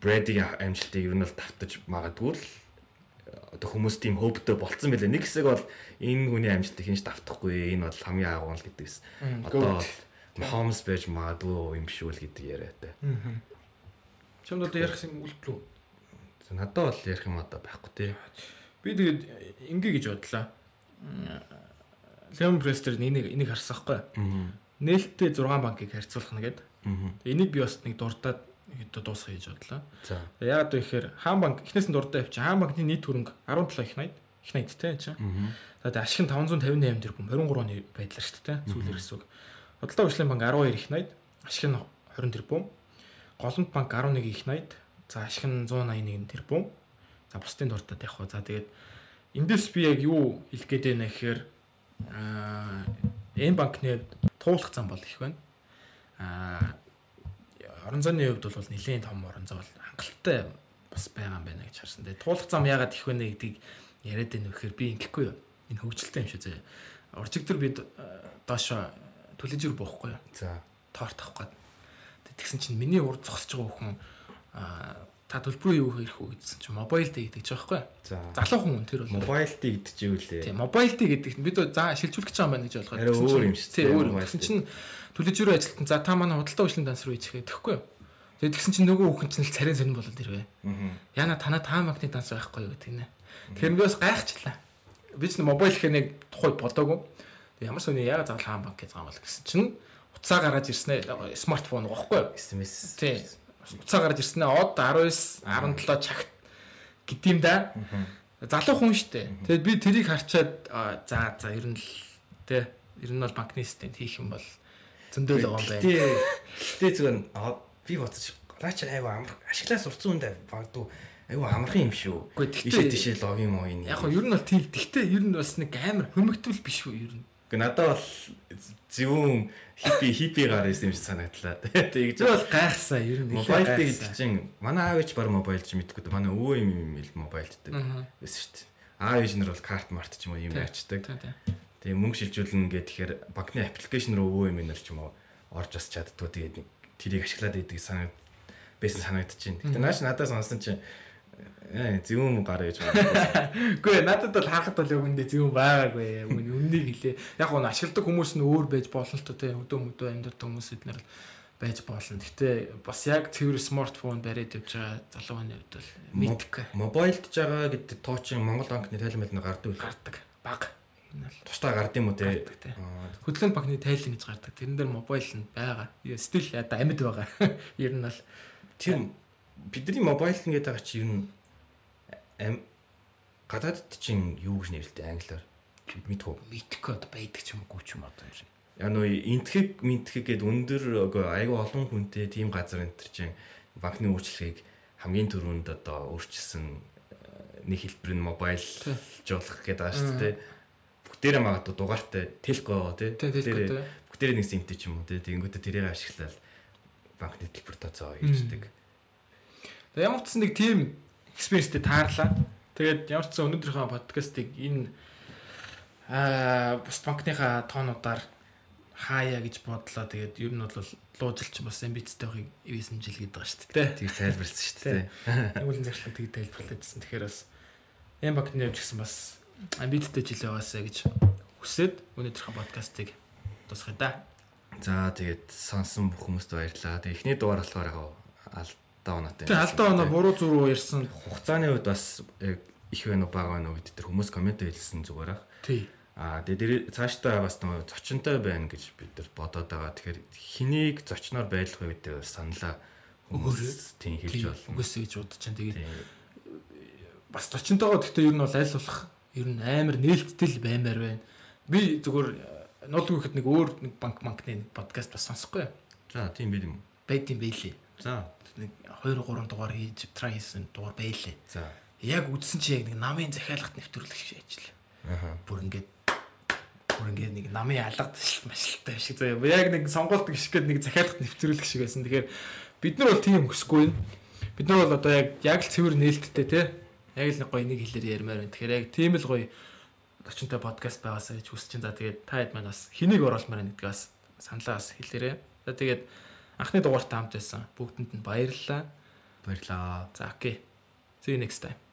Брэдигийн амжилтыг ер нь бол давтаж магадгүй л одоо хүмүүс тийм хөвдөө болцсон байлээ. Нэг хэсэг бол энэ хүний амжилтыг хинж давтахгүй. Энэ бол хамгийн агуу л гэдэгс. Одоо бол Mahomes байж магадгүй юм шүү л гэдэг яриатай. Чамд одоо ярих юм үлдлээ. За, Надад бол ярих юм одоо байхгүй тий. Би тэгээд ингээ гэж бодлоо. Леон Престер энийг энийг харсан хгүй. Нээлттэй 6 банкыг харьцуулах. Тэгээ Энийг би бас нэг дурдаад хэд дуусгах гэж бодлоо. За. Яагаад вэ гэхээр Хаан банк эхнээс нь дурдаа явчих. Хаан банкны нийт хөрөнгө 17 их 80 их 80 те чинь. За тэгээ ашиг нь 558 тэрбум 23 оны байдлаар шүү дээ. Сүүлэр хэсэг. Худалдаа хөгжлийн банк 12 их 80, ашиг нь 20 тэрбум. Голомт банк 11 их 80, за ашиг нь 181 тэрбум. За бусдын дуртад яг хоо. За тэгээд эндээс би яг юу хэлэх гээд байна гэхээр аа энэ банкны туулах зам бол их байна. Аа орон зайны хувьд бол нэлээд том орон зай бол хангалттай бас байгаа юм байна гэж харсан. Тэгээ туулах зам яагаад их вэ гэдгийг яриад байна вэ гэхээр би ингэхгүй юу. Энэ хөгжилтэй юм шүү зэ. Уржигдэр бид доош төлөжөр буухгүй юу. За. Торт авах гээд. Тэгсэн чинь миний урд зогсож байгаа хүн аа та төлбөрөө юу хийх вэ гэдсэн чинь мобайл дэ гэдэг ч байхгүй юу. За. Залуу хүн тэр бол Мобайл дий идчихвэл Тийм, мобайл дэ гэдэг нь бид за шилжүүлэх гэж байгаа юм байна гэж болгоод. Арай Тэгсэн өөр чинь- юм шүү Тийм, өөр. mobile Тэгсэн чинь төлөжөрөө ажилтан за та манай худалдаа үйлчлэн данс руу ичихээ тэхгүй юу? Тэгээд тэгсэн чинь нөгөө хүн чинь л царийн сонирн болоод ирвэ. Яна танаа таа магны данс байхгүй юу гэдэг нэ. Тэгэхээр би бас гайхчихлаа. Би ч мобайл гэхээ нэг тухайд бодоогүй. Ямар сони яга заавал хаан банк гэж юм бол гэсэн чинь уцаа гараад ирсэн ээ смартфон гохгүй юу? SMS. Тий. Уцаа гараад ирсэн ээ од 19 17 чагт гэдэм да. Залуу хүн штэ. Тэгэд би тэрийг харчаад аа, за за ер нь л тий ер нь бол банкны системд хийх юм бол зөндөө л байгаа юм байна. Гэтэ гэтэ зүгээр би наа чи аюу амар ашиглаа сурцсан үндэ багдуу аюу амархан юм шүү. Үгүй, тэгтээ- Ишээ тишээ логин моин. Яг нь ер нь бол тийм. Тэгтээ ер нь бас нэг амар хөмөгтөл биш үү ер нь. Гэхдээ надад бол зөвүүн хиппи хиппигаар байсан юм шиг санагдлаа. Тэгж бол гайхсан ер нь. Мобайл гэдэг чинь манай аав ээж баг мобайл ч мэдгүй. Манай өвөө юм юм ил мобайлддаг байсан шүү дээ. Аав ээж нар бол карт март ч юм уу юм тий. Тэгээ мөнгө шилжүүлнэ гэх тэгэхээр банкны аппликейшн руу өвөө юм нар ч юм уу орж бас чаддгүй тэгээд тэрийг ашиглаад идэг санаад байсан санагдчихээн. Гэтэ нааш надад сонсон чинь ээ зөвүүн гар гэж байна. Үгүй надад бол хаахад бол үндэ зөв байгаагүй. Үн үннийг хэлээ. Яг нь ашигладаг хүмүүс нь өөр байж болно л тоо тий. Өдөө мөдөө амьдардаг хүмүүс эднэр л байж болно. Гэтэ бас яг цэвэр смартфон бариад явж байгаа залуу хүний хувьд бол мэдхгүй Мобайлдж байгаа гэдэг тоочин Монгол банкны тайлбар нь гардаг үл. гардаг. Баг. Энэ бол Тусдаа гард юм уу те? Хөдөлгөөний банкны тайлан гэж гардаг. Тэрэн дээр мобайл нь байгаа. Стил одоо амьд байгаа. Ер нь бол Тэр бидний мобайл нь гэдэг байгаа чи ер нь гадаадд чинь юу гэж нэрлэдэг англиар мэдгүй. мэдхгүй одоо байдаг ч юм уу ч юм одоо ер нь. Яа нөө интгэх мэдхэг гээд өндөр айгүй олон хүнтэй тийм газар энэ төр чинь банкны үйлчлэгийг хамгийн түрүүнд одоо өөрчилсөн э, нэг хэлбэр нь мобайлжуулах гэдэг байгаа шүү дээ. Бүгдээрээ магадгүй дугаартай телко тий. Тий. Бүгдээрээ нэг симтэй ч юм уу тий. Тэгэнгүүтээ тэрийг ашиглаад банкны төлбөр тооцоо ирждэг. Тэгээ ямар ч нэг тийм экспириенстэй таарлаа. Тэгээд ямар ч гэсэн өнөөдрийнхөө подкастыг энэ аа бас банкныхаа тоонуудаар хаяа гэж бодлоо. Тэгээд ер нь бол луужилч бас амбицтай байхыг ивэсэн жил гэдэг байгаа шүү дээ. Тийг тайлбарлсан шүү дээ. Ангуулын зарчлаг тийг тайлбарлаадсэн. Тэгэхээр бас энэ банкны явж гисэн бас амбицтай жил байгаасаа гэж хүсээд өнөөдрийнхөө подкастыг дуусгая да. За тэгээд сонсон бүх хүмүүст баярлалаа. Тэгээд эхний дугаар болохоор яг алдаа оноотой. Тэгээ алдаа оноо буруу зуруу ярьсан. хугацааны үед бас яг их байна уу бага байна уу гэдэг тэр хүмүүс комент хэлсэн зүгээр ах. Тий. Аа тэгээд дээр цаашдаа бас нөгөө зочинтой байна гэж бид нар бодоод байгаа. Тэгэхээр хэнийг зочноор байлгах вэ гэдэг саналаа хүмүүс тийм хэлж болно. Үгүйсэй гэж бодож чинь тэгээд бас зочинтойгоо гэхдээ ер нь бол аль болох Ер нь амар нээлттэй л баймаар байна. Би зүгээр э, нуулгүй ихэд нэг өөр нэг банк банкны подкаст бас сонсохгүй За тийм байл юм. байд юм байлээ. За. Нэг 2 3 дугаар хийж try хийсэн дугаар байлээ. За. Яг үдсэн чи яг нэг намын захиалгат нэвтрүүлэх шиг ажиллаа. Аха. Бүр ингээд бүр ингээд нэг намын алгад машлтай шиг заяа. Яг нэг сонголт гიშгэд нэг захиалгат нэвтрүүлэх шиг байсан. Тэгэхээр бид нар бол тийм өсөхгүй. Бид нар бол одоо яг яг л цэвэр нээлттэй те. Яг л нэг гоё нэг хэлээр ярмаар байна. Тэгэхээр яг тийм л гоё очинтой подкаст байгаасаа гэж хүсэж байна. За тэгээд та хэд маань бас хэнийг оруулмаар байна гэдгийг бас саналаа бас хэлээрэй. За тэгээд анхны дугаартай хамт байсан. Бүгдэнд нь баярлалаа. Баярлаа. За окей. See you next time.